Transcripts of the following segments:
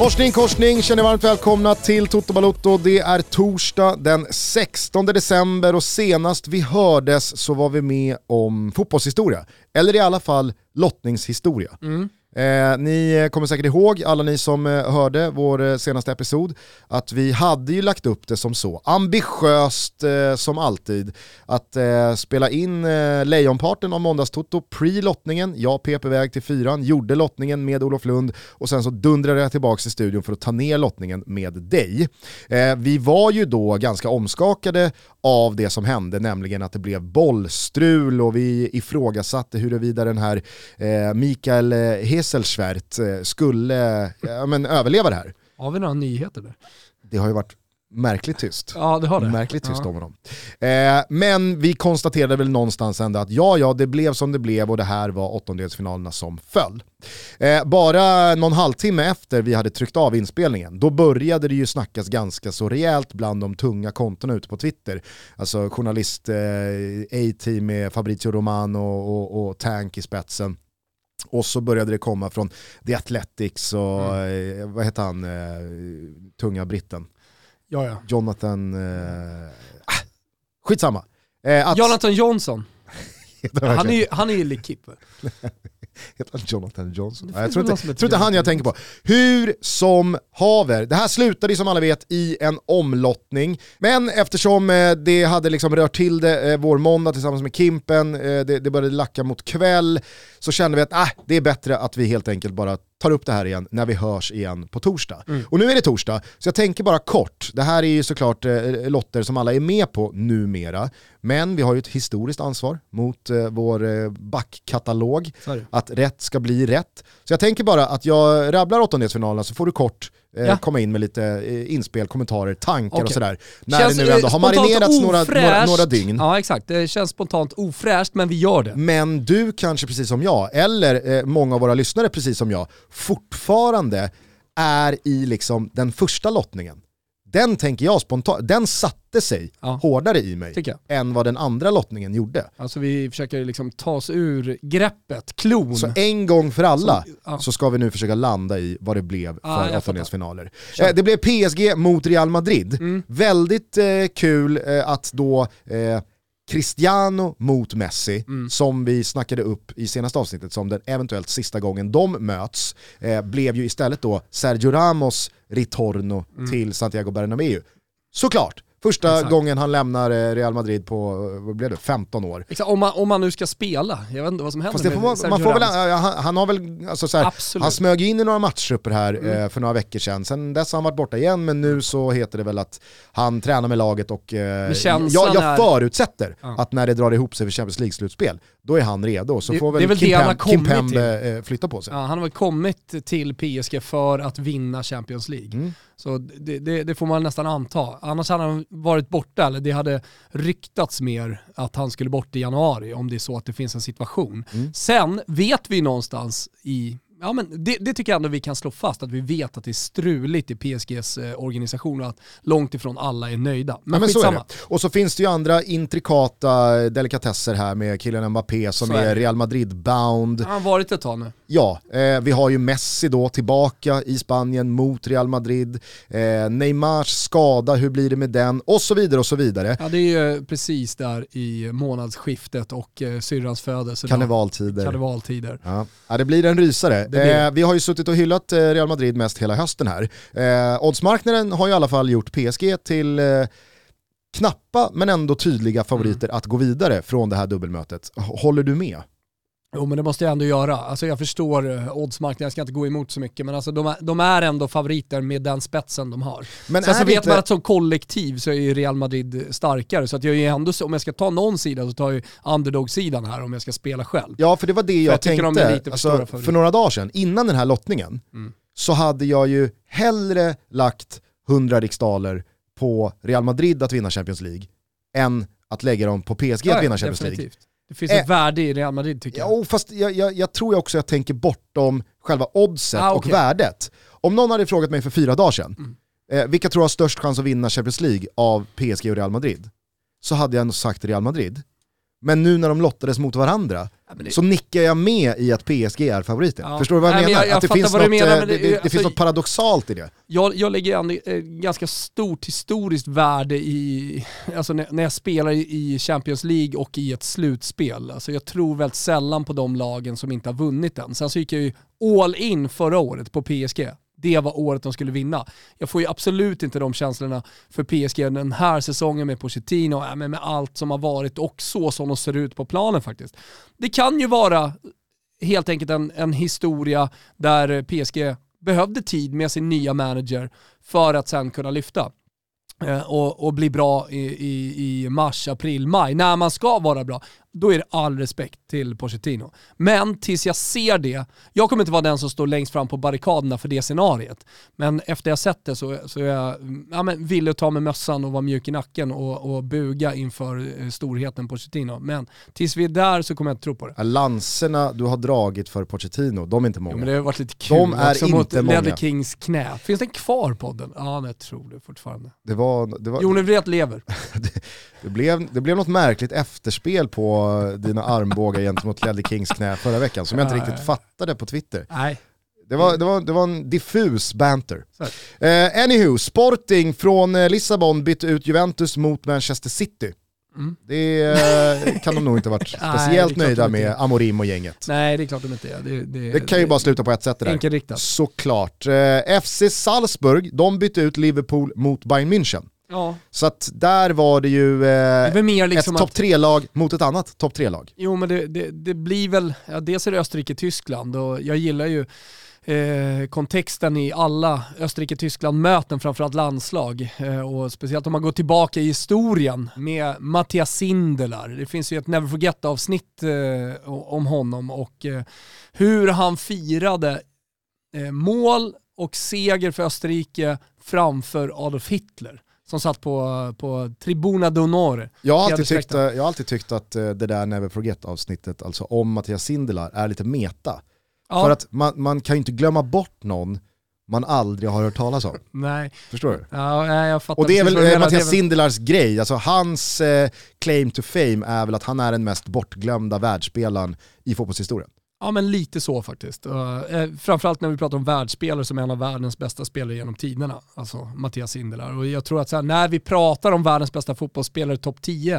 Korsning, korsning, känner varmt välkomna till Toto Balotto. Det är torsdag den 16 december och senast vi hördes så var vi med om fotbollshistoria. Eller i alla fall lottningshistoria. Mm. Eh, ni kommer säkert ihåg, alla ni som eh, hörde vår eh, senaste episod, att vi hade ju lagt upp det som så, ambitiöst eh, som alltid, att eh, spela in eh, lejonparten av Måndagstoto pre-lottningen, jag pep iväg till fyran, gjorde lottningen med Olof Lund och sen så dundrade jag tillbaka till studion för att ta ner lottningen med dig. Eh, vi var ju då ganska omskakade av det som hände, nämligen att det blev bollstrul och vi ifrågasatte huruvida den här eh, Mikael eh, eh, skulle ja, men, överleva det här. Har vi några nyheter där? Det har ju varit märkligt tyst. Ja det har det. Märkligt tyst ja. om honom. Eh, men vi konstaterade väl någonstans ändå att ja, ja, det blev som det blev och det här var åttondelsfinalerna som föll. Eh, bara någon halvtimme efter vi hade tryckt av inspelningen, då började det ju snackas ganska så rejält bland de tunga kontona ute på Twitter. Alltså journalist eh, A-team med Fabrizio Romano och, och, och Tank i spetsen. Och så började det komma från The Athletics och mm. eh, vad heter han, eh, tunga britten? Ja, ja. Jonathan, eh, ah, skitsamma. Eh, att... Jonathan Johnson. han, är ju, han är ju Likip. Heter han Jonathan Johnson? jag tror inte, tror inte han jag tänker på. Hur som haver, det här slutade som alla vet i en omlottning. Men eftersom eh, det hade liksom rört till det eh, vår måndag tillsammans med Kimpen, eh, det, det började lacka mot kväll, så kände vi att äh, det är bättre att vi helt enkelt bara tar upp det här igen när vi hörs igen på torsdag. Mm. Och nu är det torsdag, så jag tänker bara kort, det här är ju såklart eh, lotter som alla är med på numera, men vi har ju ett historiskt ansvar mot eh, vår eh, backkatalog, att rätt ska bli rätt. Så jag tänker bara att jag rabblar åttondelsfinalerna så får du kort eh, ja. komma in med lite eh, inspel, kommentarer, tankar okay. och sådär. När känns, det nu ändå har marinerats några, några, några dygn. Ja exakt, det känns spontant ofräscht men vi gör det. Men du kanske precis som jag, eller eh, många av våra lyssnare precis som jag, fortfarande är i liksom den första lottningen den tänker jag spontant, den satte sig ja. hårdare i mig än vad den andra lottningen gjorde. Alltså vi försöker liksom ta oss ur greppet, klon. Så en gång för alla så, ja. så ska vi nu försöka landa i vad det blev för ja, åttondelsfinaler. Eh, det blev PSG mot Real Madrid. Mm. Väldigt eh, kul eh, att då eh, Cristiano mot Messi, mm. som vi snackade upp i senaste avsnittet som den eventuellt sista gången de möts, eh, blev ju istället då Sergio Ramos ritorno mm. till Santiago Bernabéu. Såklart, Första Exakt. gången han lämnar eh, Real Madrid på, vad blev det, 15 år. Exakt, om, man, om man nu ska spela, jag vet inte vad som händer Fast det får man, man får väl, han, han, har väl, alltså så här, han smög in i några matchtrupper här mm. eh, för några veckor sedan, sen dess har han varit borta igen, men nu så heter det väl att han tränar med laget och eh, jag, jag är... förutsätter ja. att när det drar ihop sig för Champions League-slutspel, då är han redo. Så det, får väl, Kim, Kim Pembe eh, flytta på sig. Ja, han har väl kommit till PSG för att vinna Champions League. Mm. Så det, det, det, får man nästan anta. Annars hade han varit borta, eller det hade ryktats mer att han skulle bort i januari om det är så att det finns en situation. Mm. Sen vet vi någonstans i ja, men det, det, tycker jag ändå vi kan slå fast, att vi vet att det är struligt i PSGs eh, organisation och att långt ifrån alla är nöjda. Men, ja, men så är det. Och så finns det ju andra intrikata delikatesser här med killen Mbappé som är, är Real Madrid-bound. Han har varit ett tag nu. Ja, eh, vi har ju Messi då tillbaka i Spanien mot Real Madrid. Eh, Neymars skada, hur blir det med den? Och så vidare och så vidare. Ja, det är ju precis där i månadsskiftet och eh, syrrans födelse. Karnevaltider. Karnevaltider. Ja. ja, det blir en rysare. Eh, vi har ju suttit och hyllat eh, Real Madrid mest hela hösten här. Eh, oddsmarknaden har ju i alla fall gjort PSG till eh, knappa men ändå tydliga favoriter mm. att gå vidare från det här dubbelmötet. Håller du med? Jo men det måste jag ändå göra. Alltså jag förstår eh, oddsmarknaden, jag ska inte gå emot så mycket, men alltså de, är, de är ändå favoriter med den spetsen de har. Men Sen så vet inte... man att som kollektiv så är ju Real Madrid starkare, så att jag är ändå, om jag ska ta någon sida så tar jag underdog-sidan här om jag ska spela själv. Ja för det var det jag, jag tänkte, de lite alltså, för, för några dagar sedan, innan den här lottningen, mm. så hade jag ju hellre lagt 100 riksdaler på Real Madrid att vinna Champions League, än att lägga dem på PSG ja, att vinna Champions definitivt. League. Det finns ett eh, värde i Real Madrid tycker jag. Ja, fast jag, jag, jag tror också jag tänker bortom själva oddset ah, okay. och värdet. Om någon hade frågat mig för fyra dagar sedan, mm. eh, vilka tror jag har störst chans att vinna Champions League av PSG och Real Madrid? Så hade jag nog sagt Real Madrid. Men nu när de lottades mot varandra det... så nickar jag med i att PSG är favoriten. Ja. Förstår du vad jag Nej, menar? Jag, jag att det finns, något, menar, eh, det, det, det alltså, finns något paradoxalt i det. Jag, jag lägger an, eh, ganska stort historiskt värde i, alltså när, när jag spelar i Champions League och i ett slutspel. Alltså jag tror väldigt sällan på de lagen som inte har vunnit än. Sen så gick jag ju all in förra året på PSG det var året de skulle vinna. Jag får ju absolut inte de känslorna för PSG den här säsongen med Pochettino, äh, med, med allt som har varit och så som de ser ut på planen faktiskt. Det kan ju vara helt enkelt en, en historia där PSG behövde tid med sin nya manager för att sen kunna lyfta. Eh, och, och, bli bra i, i, i, mars, april, maj, när man ska vara bra, då är det all respekt till Pochettino. Men tills jag ser det, jag kommer inte vara den som står längst fram på barrikaderna för det scenariet, men efter jag sett det så, så är jag ja, men, villig att ta med mössan och vara mjuk i nacken och, och buga inför eh, storheten Pochettino. Men tills vi är där så kommer jag inte tro på det. Lanserna du har dragit för Pochettino, de är inte många. Ja, men det har varit lite kul de är också inte mot många. Ledder Kings knä. Finns den kvar podden? Ja, jag tror det fortfarande. Det var... Det var... Jon Wret lever. det, det, blev, det blev något märkligt efterspel på dina armbågar gentemot Ledley Kings knä förra veckan som jag inte riktigt fattade på Twitter. Nej. Det var, det, var, det var en diffus banter. Eh, anywho, Sporting från eh, Lissabon bytte ut Juventus mot Manchester City. Mm. Det eh, kan de nog inte varit speciellt Nej, nöjda med, Amorim och gänget. Nej, det är klart de inte är. Det, det, det kan ju bara sluta på ett sätt det där. Enkelriktat. Såklart. Eh, FC Salzburg, de bytte ut Liverpool mot Bayern München. Ja. Så att där var det ju eh, det liksom ett topp tre-lag mot ett annat topp tre-lag. Jo men det, det, det, blir väl, ja, dels är det Österrike-Tyskland och jag gillar ju eh, kontexten i alla Österrike-Tyskland-möten, framförallt landslag. Eh, och speciellt om man går tillbaka i historien med Mattias Sindelar. Det finns ju ett Never Forget-avsnitt eh, om honom och hur han firade mål och seger för Österrike framför Adolf Hitler som satt på, på Tribuna d'Onore. Jag, har alltid tyckt, jag har alltid tyckt att eh, det där Never Forget avsnittet, alltså om Mattias Sindelar, är lite meta. Ja. För att man, man kan ju inte glömma bort någon man aldrig har hört talas om. Nej. Förstår du? Ja, jag fattar Och det är väl eh, Mattias Sindelars grej, alltså hans eh, claim to fame är väl att han är den mest bortglömda världsspelaren i fotbollshistorien. Ja men lite så faktiskt. Uh, framförallt när vi pratar om världsspelare som är en av världens bästa spelare genom tiderna, alltså Mattias Sindelar. Och jag tror att här, när vi pratar om världens bästa fotbollsspelare topp 10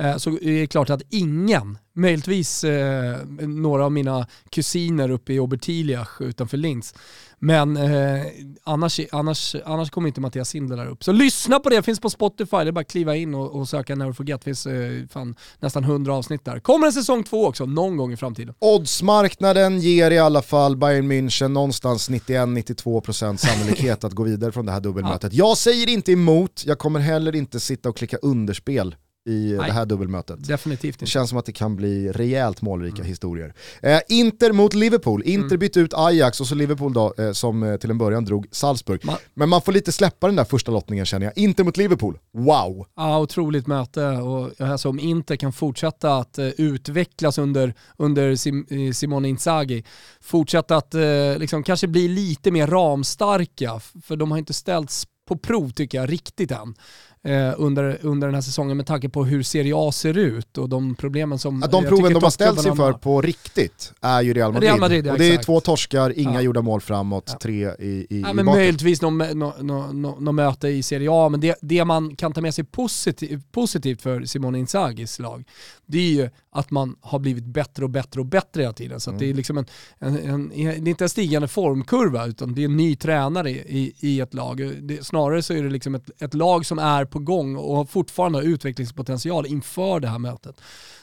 uh, eh, så är det klart att ingen möjligtvis eh, några av mina kusiner uppe i Obertiliach utanför Linz. Men eh, annars, annars, annars kommer inte Mattias Sindler upp. Så lyssna på det, finns på Spotify, det är bara att kliva in och, och söka Never Forget. Det finns eh, fan, nästan 100 avsnitt där. Kommer en säsong två också, någon gång i framtiden. Oddsmarknaden ger i alla fall Bayern München någonstans 91-92% sannolikhet att gå vidare från det här dubbelmötet. Ja. Jag säger inte emot, jag kommer heller inte sitta och klicka underspel i Nej, det här dubbelmötet. Definitivt inte. Det känns som att det kan bli rejält målrika mm. historier. Eh, Inter mot Liverpool. Inter mm. bytte ut Ajax och så Liverpool då, eh, som eh, till en början drog Salzburg. Man, Men man får lite släppa den där första lottningen känner jag. Inter mot Liverpool, wow! Ja, otroligt möte och alltså, om Inter kan fortsätta att uh, utvecklas under, under Sim, uh, Simone Inzaghi, fortsätta att uh, liksom, kanske bli lite mer ramstarka, för de har inte ställts på prov tycker jag riktigt än eh, under, under den här säsongen med tanke på hur Serie A ser ut och de problemen som... Ja, de proven de har ställts inför på riktigt är ju Real Madrid. Real Madrid ja, och det är två torskar, inga ja. gjorda mål framåt, tre i, i, ja, men Möjligtvis något no, no, no, no, möte i Serie A, men det, det man kan ta med sig positiv, positivt för Simone Inzagis lag, det är ju att man har blivit bättre och bättre och bättre hela tiden. Så mm. det är liksom en, en, en, det är inte en stigande formkurva, utan det är en ny tränare i, i ett lag. Det, snarare så är det liksom ett, ett lag som är på gång och fortfarande har utvecklingspotential inför det här mötet.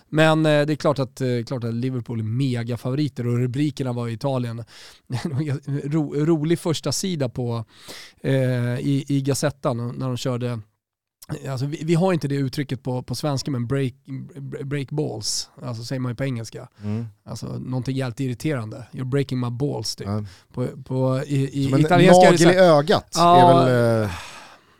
Men eh, det är klart att, eh, klart att Liverpool är megafavoriter och rubrikerna var i Italien. Ro, rolig första sida på, eh, i, i Gazettan när de körde Alltså, vi, vi, har inte det uttrycket på, på svenska men break, break balls, alltså säger man ju på engelska. Mm. Alltså någonting jävligt irriterande. You're breaking my balls typ. Mm. På, på, i, i Som en nagel i ögat ja, är väl... Uh,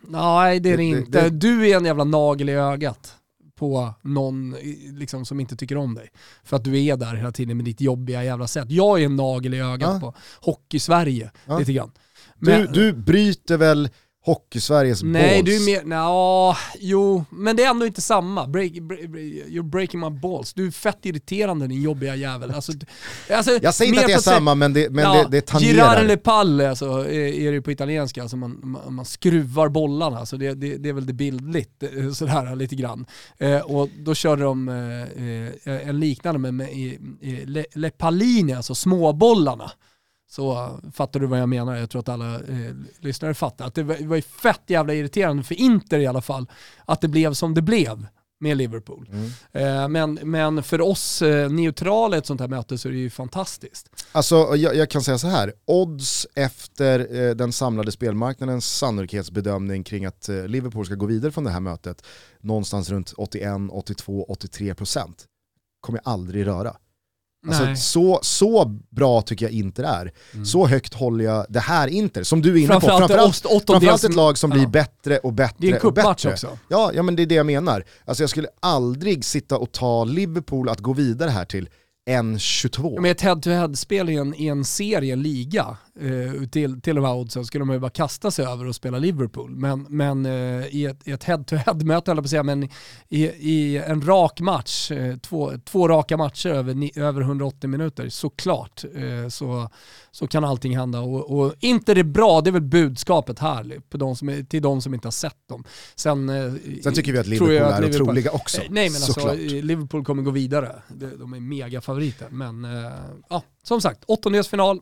nej det är det, det inte. Det, du är en jävla nagel i ögat på någon liksom, som inte tycker om dig. För att du är där hela tiden med ditt jobbiga jävla sätt. Jag är en nagel i ögat ja. på Hockey-Sverige ja. lite grann. Men, du, du bryter väl Hockeysveriges Nej, balls. du är mer, nja, jo, men det är ändå inte samma. Break, break, you're breaking my balls. Du är fett irriterande din jobbiga jävel. Alltså, alltså, Jag säger inte att det är samma, men det, men Ja, det, det tangerar. Girare le palle alltså, är är det på italienska, alltså man, man, man skruvar bollarna. Så det, det, det är väl det bildligt, eh, sådär lite grann. Eh, och då körde de eh, eh, en liknande med, med i le, le pallini, alltså småbollarna. Så uh, fattar du vad jag menar? Jag tror att alla eh, lyssnare fattar. Att det var, det var ju fett jävla irriterande för Inter i alla fall, att det blev som det blev med Liverpool. Mm. Eh, men, men för oss eh, neutrala i ett sånt här möte så är det ju fantastiskt. Alltså jag, jag kan säga så här, odds efter eh, den samlade spelmarknadens sannolikhetsbedömning kring att eh, Liverpool ska gå vidare från det här mötet, någonstans runt 81, 82, 83 procent, kommer jag aldrig röra. Alltså, så, så bra tycker jag Inter är. Mm. Så högt håller jag det här Inter, som du är inne på. Framförallt Framförallt, framförallt ett lag som blir ja. bättre och bättre Det är en och bättre. också. Ja, ja, men det är det jag menar. Alltså jag skulle aldrig sitta och ta Liverpool att gå vidare här till 1.22. Med ett head-to-head-spel i en, i en serie, en liga, eh, till, till de här oddsen skulle man ju bara kasta sig över och spela Liverpool. Men, men eh, i, ett, i ett head-to-head-möte, höll jag på att säga, men i, i en rak match, eh, två, två raka matcher över, ni, över 180 minuter, såklart, eh, så, så kan allting hända. Och, och inte det bra, det är väl budskapet här på de som, är- till de som inte har sett dem. Sen, eh, Sen tycker vi att Liverpool jag är Liverpool- otroliga också. Eh, Nej men alltså, eh, Liverpool kommer gå vidare. De, är megafavoriter. Men ja, som sagt, åttondelsfinal.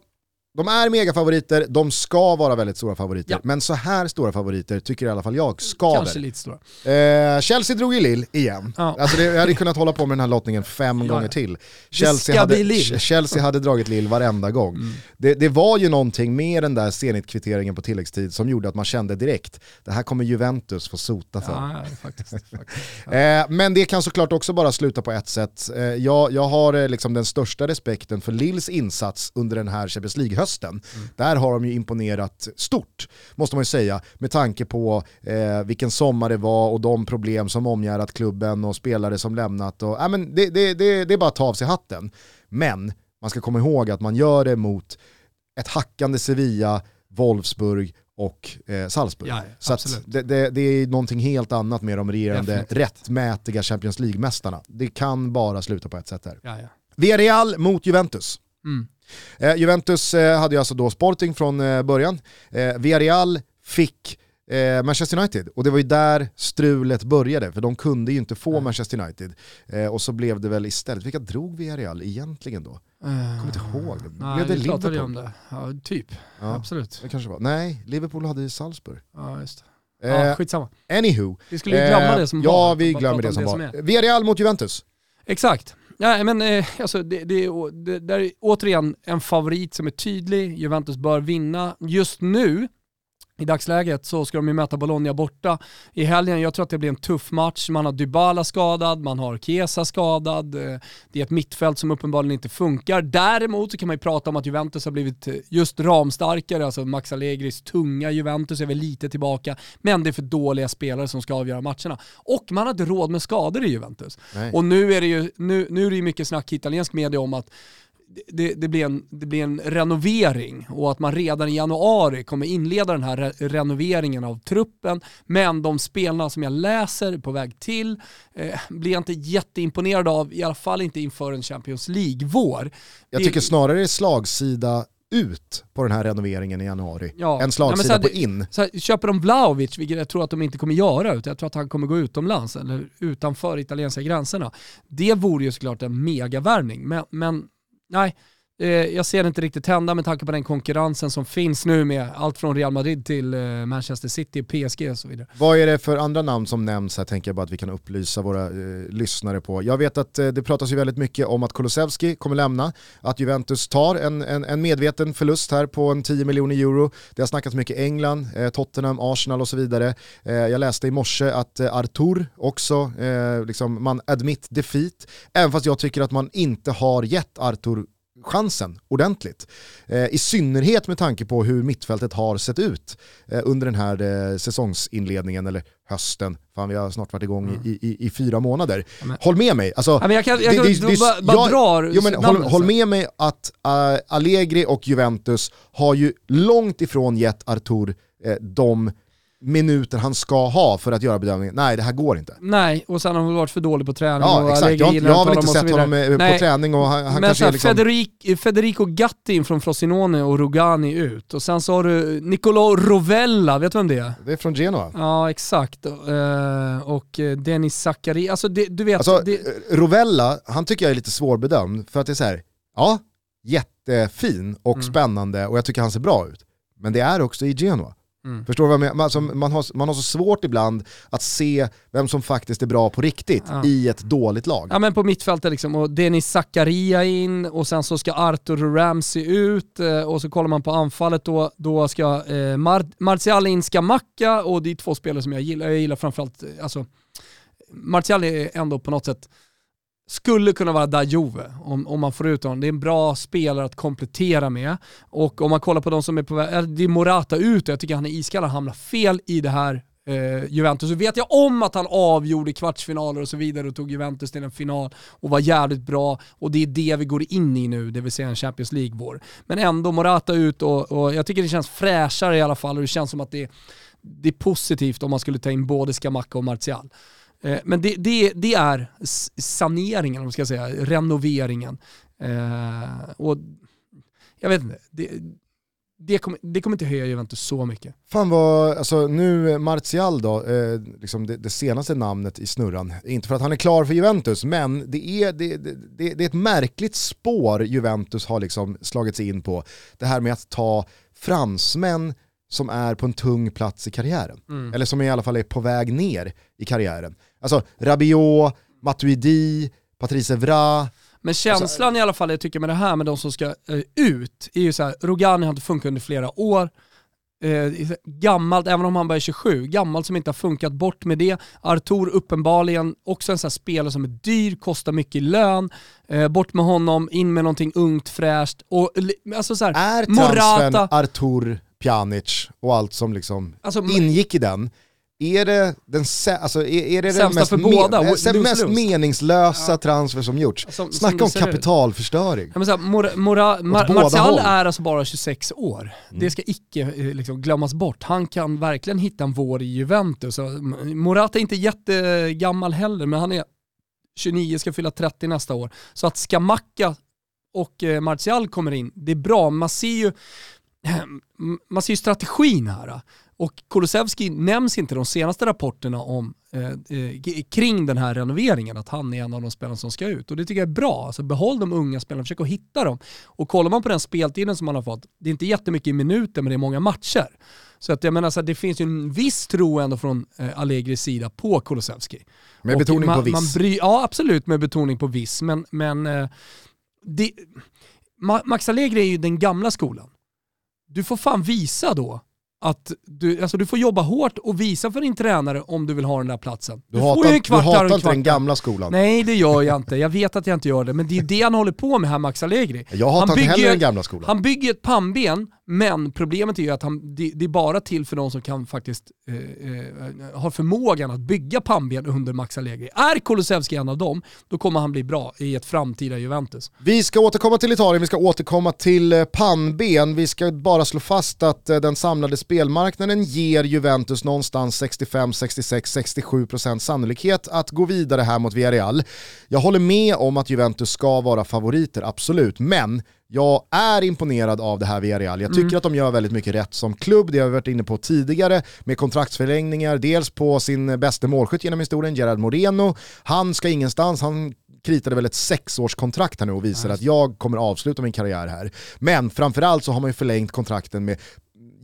De är megafavoriter, de ska vara väldigt stora favoriter. Ja. Men så här stora favoriter tycker i alla fall jag Kanske skaver. lite stora. Eh, Chelsea drog ju Lill igen. Ja. Alltså det, jag hade kunnat hålla på med den här lottningen fem Ja, gånger till. Chelsea hade. Chelsea hade dragit Lill varenda gång. Mm. Det, det var ju någonting med den där Zenit-kvitteringen på tilläggstid som gjorde att man kände direkt, det här kommer Juventus få sota för. Ja, faktiskt. faktiskt. Eh, men det kan såklart också bara sluta på ett sätt. Eh, jag, jag har eh, liksom den största respekten för Lills insats under den här Champions League-hösten. Där har de ju imponerat stort, måste man ju säga, med tanke på eh, vilken sommar det var och de problem som omgärdat klubben och spelare som lämnat. Och, äh, men det, det, det, det är bara att ta av sig hatten. Men man ska komma ihåg att man gör det mot ett hackande Sevilla, Wolfsburg och eh, Salzburg. Ja, ja, Så det, det, det är någonting helt annat med de regerande Definitivt. rättmätiga Champions League-mästarna. Det kan bara sluta på ett sätt där. Ja, ja. Villarreal mot Juventus. Mm. Eh, Juventus eh, hade ju alltså då Sporting från eh, början. Eh, Villarreal fick eh, Manchester United och det var ju där strulet började för de kunde ju inte få Nej. Manchester United. Eh, och så blev det väl istället, vilka drog Villarreal egentligen då? Jag kommer inte ihåg. Nej, Blev det vi pratade ju Liverpool? om det. Ja, typ. Ja, Absolut. det kanske var. Nej, Liverpool hade ju Salzburg. Ja, just det. Ja, skitsamma. anywho. Vi skulle glömma det som ja, var. vi Bara glömmer det om som är. var. Villarreal mot Juventus. Exakt. Nej, men, eh, alltså, det, det, det, det, där är återigen en favorit som är tydlig. Juventus bör vinna. Just nu, i dagsläget, så ska de ju möta Bologna borta i helgen. Jag tror att det blir en tuff match. Man har Dybala skadad, man har Chiesa skadad. eh, Det är ett mittfält som uppenbarligen inte funkar. Däremot så kan man ju prata om att Juventus har blivit eh, just ramstarkare. Alltså Max Allegris tunga Juventus är väl lite tillbaka. Men det är för dåliga spelare som ska avgöra matcherna. Och man har inte råd med skador i Juventus. Nej. Och nu är det ju nu, nu är det mycket snack i italiensk media om att det, det, blir en, det blir en renovering och att man redan i januari kommer inleda den här re renoveringen av truppen. Men de spelarna som jag läser på väg till eh, blir jag inte jätteimponerad av, i alla fall inte inför en Champions League-vår. Jag tycker snarare det är slagsida ut på den här renoveringen i januari Ja. än slagsida Ja, på in. Så här, köper de Vlahovic, vilket jag tror att de inte kommer göra, utan jag tror att han kommer gå utomlands eller utanför italienska gränserna. Det vore ju såklart en megavärvning, men, men nej, eh, Eh, jag ser det inte riktigt hända med tanke på den konkurrensen som finns nu med allt från Real Madrid till eh, Manchester City, PSG och så vidare. Vad är det för andra namn som nämns här tänker jag bara att vi kan upplysa våra eh, lyssnare på. Jag vet att eh, det pratas ju väldigt mycket om att Kulusevski kommer lämna, att Juventus tar en, en, en medveten förlust här på en 10 miljoner euro. Det har snackats mycket England, eh, Tottenham, Arsenal och så vidare. Eh, jag läste i morse att eh, Artur också, eh, liksom, man admit defeat, även fast jag tycker att man inte har gett Artur chansen ordentligt. Eh, I synnerhet med tanke på hur mittfältet har sett ut eh, under den här eh, säsongsinledningen, eller hösten, fan vi har snart varit igång i, i, i fyra månader. Men- Håll med mig, alltså, Ja, men jag kan, jag det- kan det- det- bara, bara jag- dra jo, men håll, med mig att uh, Allegri och Juventus har ju långt ifrån gett Artur eh, de minuter han ska ha för att göra bedömningen, nej det här går inte. Nej, och sen har han varit för dålig på träning. Ja exakt, jag, jag har väl inte sett honom eh, på nej. träning och han, han Men kanske så är liksom... Federico, Federico Gatti från Frosinone och Rugani ut. Och sen så har du Nicolo Rovella, vet du vem det är? Det är från Genoa. Ja exakt. Och eh, Denis Zachari, alltså det, du vet... Alltså det... Rovella, han tycker jag är lite svårbedömd för att det är så här, ja, jättefin och mm. spännande och jag tycker han ser bra ut. Men det är också i Genoa. Mm. Förstår du vad jag menar? Alltså, man, har, man har så svårt ibland att se vem som faktiskt är bra på riktigt ja. i ett dåligt lag. Ja men på mittfältet liksom, och Denis Zakaria in och sen så ska Arthur Ramsey ut eh, och så kollar man på anfallet då, då ska eh, Mar Martial in Skamacka och det är två spelare som jag gillar. Jag gillar framförallt, eh, alltså Martial är ändå på något sätt skulle kunna vara Dajove om, om man får ut honom. Det är en bra spelare att komplettera med. Och om man kollar på de som är på väg, det är Morata ut och jag tycker han är iskall, han hamnar fel i det här eh, Juventus. Så vet jag om att han avgjorde kvartsfinaler och så vidare och tog Juventus till en final och var jävligt bra och det är det vi går in i nu, det vill säga en Champions League-vår. Men ändå Morata ut och, och jag tycker det känns fräschare i alla fall och det känns som att det, det är positivt om man skulle ta in både Skamacka och Martial. Eh, men det, det, det, är saneringen, om man ska säga, renoveringen. Eh, och jag vet inte, det, det kommer, det kommer inte höja Juventus så mycket. Fan vad, alltså nu Martial då, eh, liksom det, det, senaste namnet i snurran, inte för att han är klar för Juventus, men det är, det, det, det, är ett märkligt spår Juventus har liksom slagit sig in på. Det här med att ta fransmän som är på en tung plats i karriären. Mm. Eller som i alla fall är på väg ner i karriären. Alltså Rabiot, Matuidi, Patrice Evra. Men känslan alltså, i alla fall jag tycker med det här med de som ska uh, ut, är ju så här, Rogani har inte funkat under flera år. Uh, gammalt, även om han bara är 27, gammalt som inte har funkat, bort med det. Artur uppenbarligen också en sån här spelare som är dyr, kostar mycket i lön. Uh, bort med honom, in med någonting ungt, fräscht. Och, alltså så här, är transfern Morata, Artur, Pjanic och allt som liksom alltså, ingick i den, är det den, alltså, är, är det den mest, för båda, me lose, mest lose. meningslösa ja. transfer som gjorts? Som, Snacka som om kapitalförstöring. Ja, så här, Mora, Mora, Mar Martial är alltså bara 26 år. Mm. Det ska icke eh, liksom, glömmas bort. Han kan verkligen hitta en vår i Juventus. Morata är inte jättegammal heller, men han är 29, ska fylla 30 nästa år. Så att Skamacka och eh, Martial kommer in, det är bra. Man ser ju, man ser ju strategin här. Och Kulusevski nämns inte de senaste rapporterna om, eh, eh, kring den här renoveringen, att han är en av de spelarna som ska ut. Och det tycker jag är bra. Alltså behåll de unga spelarna, försök att hitta dem. Och kollar man på den speltiden som han har fått, det är inte jättemycket i minuter men det är många matcher. Så att jag menar, så det finns ju en viss tro ändå från eh, Allegris sida på Kulusevski. Med betoning man, på viss? Man bry, ja absolut med betoning på viss, men, men eh, det, Max Allegri är ju den gamla skolan. Du får fan visa då att du, alltså du får jobba hårt och visa för din tränare om du vill ha den där platsen. Du, du hatar, får ju en kvart du hatar inte den gamla skolan. Nej det gör jag inte, jag vet att jag inte gör det, men det är det han håller på med här Max Allegri. Jag hatar han inte heller den gamla skolan. Han bygger ett pannben, men problemet är ju att han, det, det är bara till för de som kan faktiskt eh, eh, har förmågan att bygga pannben under Max Allegri. Är Kulusevski en av dem, då kommer han bli bra i ett framtida Juventus. Vi ska återkomma till Italien, vi ska återkomma till eh, pannben. Vi ska bara slå fast att eh, den samlade spelmarknaden ger Juventus någonstans 65, 66, 67% sannolikhet att gå vidare här mot Villarreal. Jag håller med om att Juventus ska vara favoriter, absolut, men jag är imponerad av det här Villarreal. Jag tycker mm. att de gör väldigt mycket rätt som klubb, det har vi varit inne på tidigare, med kontraktsförlängningar, dels på sin bästa målskytt genom historien, Gerard Moreno. Han ska ingenstans, han kritade väl ett sexårskontrakt här nu och visade att jag kommer avsluta min karriär här. Men framförallt så har man ju förlängt kontrakten med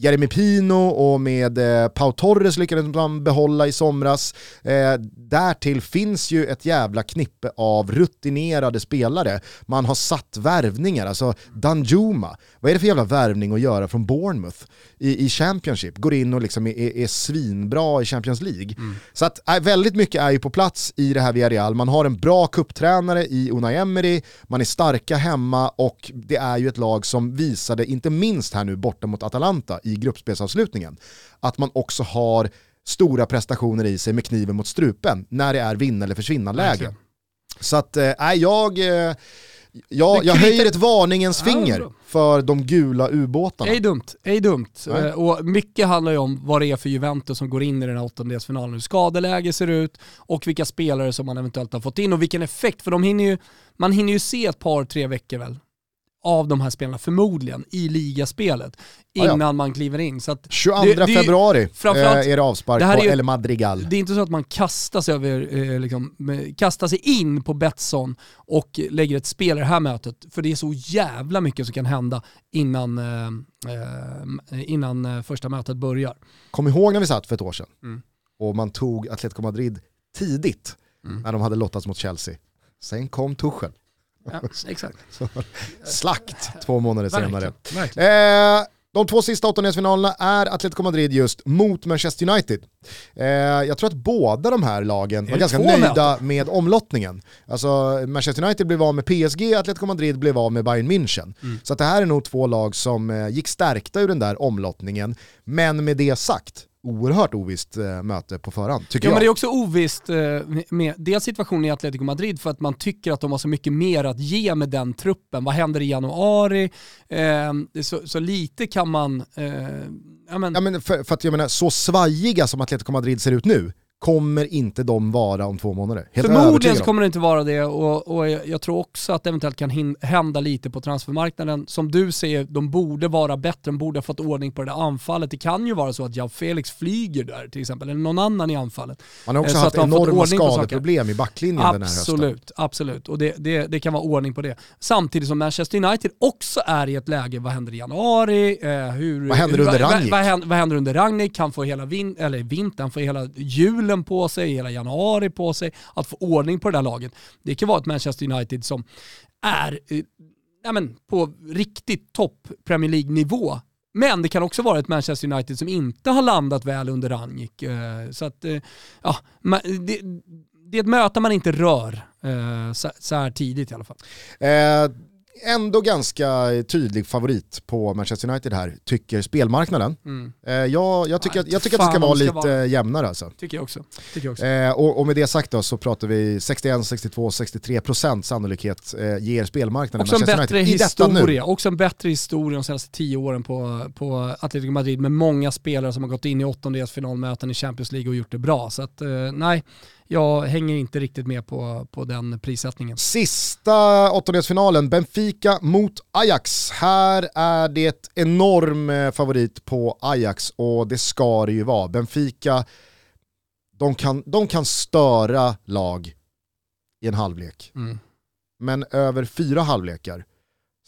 Jeremy Pino och med eh, Pau Torres lyckades man behålla i somras. Eh, därtill finns ju ett jävla knippe av rutinerade spelare. Man har satt värvningar, alltså Danjuma. Vad är det för jävla värvning att göra från Bournemouth i, i Championship? Går in och liksom är, är svinbra i Champions League. Mm. Så att äh, väldigt mycket är ju på plats i det här Villarreal. Man har en bra kupptränare i Unai Emery, man är starka hemma och det är ju ett lag som visade, inte minst här nu borta mot Atalanta i gruppspelsavslutningen, att man också har stora prestationer i sig med kniven mot strupen när det är vinna eller försvinna läge. Så att, äh, jag... Äh, Ja, jag höjer ett varningens finger för de gula ubåtarna. Ej dumt, ej dumt. Nej. Eh, Och mycket handlar ju om vad det är för Juventus som går in i den här åttondelsfinalen, hur skadeläge ser ut och vilka spelare som man eventuellt har fått in och vilken effekt. För de hinner ju, man hinner ju se ett par, tre veckor väl av de här spelarna förmodligen i ligaspelet Ja, ja. innan man kliver in. Så att 22 det- det februari eh, är det avspark det här på är ju- El Madrigal. det är inte så att man kastar sig, över, eh, liksom, med- kastar sig in på Betsson och lägger ett spel i det här mötet. För det är så jävla mycket som kan hända innan, eh, eh, innan eh, första mötet börjar. Kom ihåg när vi satt för ett år sedan Mm. och man tog Atletico Madrid tidigt Mm. när de hade lottats mot Chelsea. Sen kom Tuchel. Ja, exakt. Slakt två månader senare. Verkligen. verkligen. Eh, de två sista åttondelsfinalerna är Atletico Madrid just mot Manchester United. Eh, jag tror att båda de här lagen var ganska nöjda med omlottningen. Alltså Manchester United blev av med PSG, Atletico Madrid blev av med Bayern München. Mm. Så att det här är nog två lag som eh, gick stärkta ur den där omlottningen. Men med det sagt, oerhört ovisst eh, möte på förhand, tycker Ja, men det är jag. också ovisst eh, med dels situationen i Atletico Madrid för att man tycker att de har så mycket mer att ge med den truppen. Vad händer i januari? Eh, så, så lite kan man... Eh, ja, men, Ja, men för, för att jag menar, så svajiga som Atletico Madrid ser ut nu, kommer inte de vara om två månader. Helt Förmodligen så om. kommer det inte vara det och, och jag, jag tror också att det eventuellt kan hin- hända lite på transfermarknaden. Som du säger, de borde vara bättre, de borde ha fått ordning på det där anfallet. Det kan ju vara så att jag Felix flyger där till exempel, eller någon annan i anfallet. Man har också Eh, så haft enorma skadeproblem i backlinjen den här hösten. Absolut, absolut. Och det, det, det kan vara ordning på det. Samtidigt som Manchester United också är i ett läge, vad händer i januari? Eh, hur, Vad händer under vad, vad, vad, händer, vad händer under Rangnick? Han får hela vin, eller vintern, får hela julen på sig, hela januari på sig. Att få ordning på det där laget. Det kan vara ett Manchester United som är eh, men, på riktigt topp Premier League-nivå. Men det kan också vara ett Manchester United som inte har landat väl under Rangnick. Eh, Så att, eh, ja, det, det är ett möte man inte rör eh, så, så här tidigt i alla fall. Eh, ändå ganska tydlig favorit på Manchester United här, tycker spelmarknaden. Mm. Eh, jag, jag, tycker, jag tycker att det ska vara lite vara- jämnare alltså. Tycker jag också. Tycker jag också. Eh, och, och med det sagt då så pratar vi 61, 62, 63% sannolikhet eh, ger spelmarknaden Också en Manchester bättre United historia, också en bättre historia de senaste tio åren på, på Atletico Madrid med många spelare som har gått in i åttondelsfinalmöten i Champions League och gjort det bra. Så att, eh, nej, jag hänger inte riktigt med på, på den prissättningen. Sista åttondelsfinalen, Benfica mot Ajax. Här är det enorm eh, favorit på Ajax och det ska det ju vara. Benfica, de kan, de kan störa lag i en halvlek. Mm. Men över fyra halvlekar,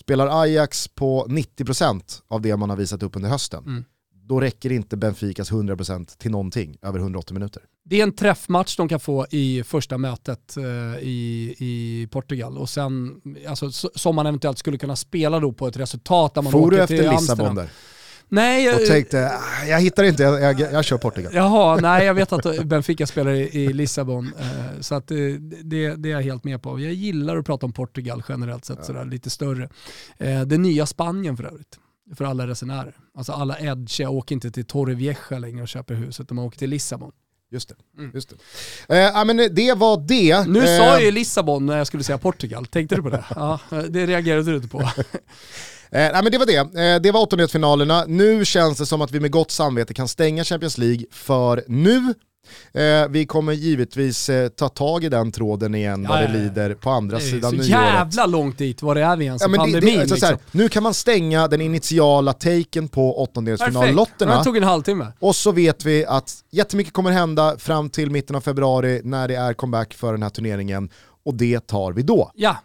spelar Ajax på 90% av det man har visat upp under hösten, Mm. Då räcker inte Benficas 100% till någonting över 180 minuter. Det är en träffmatch de kan få i första mötet eh, i, i Portugal och sen, alltså, som man eventuellt skulle kunna spela då på ett resultat där man For åker du till efter Amsterdam. Lissabon där Nej, jag, och tänkte, "Ah, jag hittar inte, jag, jag, jag kör Portugal. Jaha, nej jag vet att Benfica spelar i, i Lissabon, eh, så att, eh, det, det är jag helt med på. Jag gillar att prata om Portugal generellt sett, sådär, lite större. Eh, det nya Spanien för övrigt, för alla resenärer. Alltså alla Edge åker inte till Torrevieja längre och köper huset, de åker till Lissabon. Just det. Mm. Just det. Eh, men det var det. Nu Eh, sa jag ju Lissabon när jag skulle säga Portugal, tänkte du på det? Ja, det reagerade du inte på. Eh, nej, men det var det. Eh, det var åttondelsfinalerna. Nu känns det som att vi med gott samvete kan stänga Champions League för nu. Eh, vi kommer givetvis eh, ta tag i den tråden igen vad Ja, det ja, ja. lider på andra Det är sidan så nyåret. jävla långt dit, var är vi ens i Ja, men det, pandemin? det, alltså, så här, liksom. nu kan man stänga den initiala taken på åttondelsfinallotterna det tog en halvtimme. och så vet vi att jättemycket kommer hända fram till mitten av februari när det är comeback för den här turneringen och det tar vi då. Ja.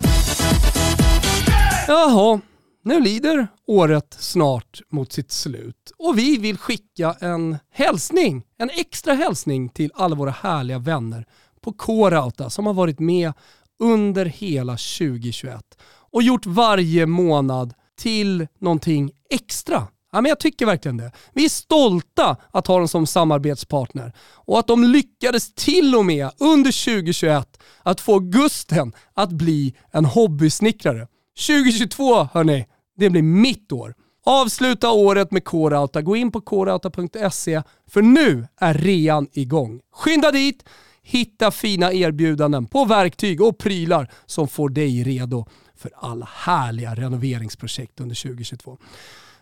Jaha, nu lider året snart mot sitt slut och vi vill skicka en hälsning, en extra hälsning till alla våra härliga vänner på K-Rauta som har varit med under hela 2021 och gjort varje månad till någonting extra. Ja, men jag tycker verkligen det. Vi är stolta att ha dem som samarbetspartner och att de lyckades till och med under 2021 att få Gusten att bli en hobbysnickrare. 2022 hörni, det blir mitt år. Avsluta året med K-Rauta. Gå in på krauta.se för nu är rean igång. Skynda dit, hitta fina erbjudanden på verktyg och prylar som får dig redo för alla härliga renoveringsprojekt under 2022.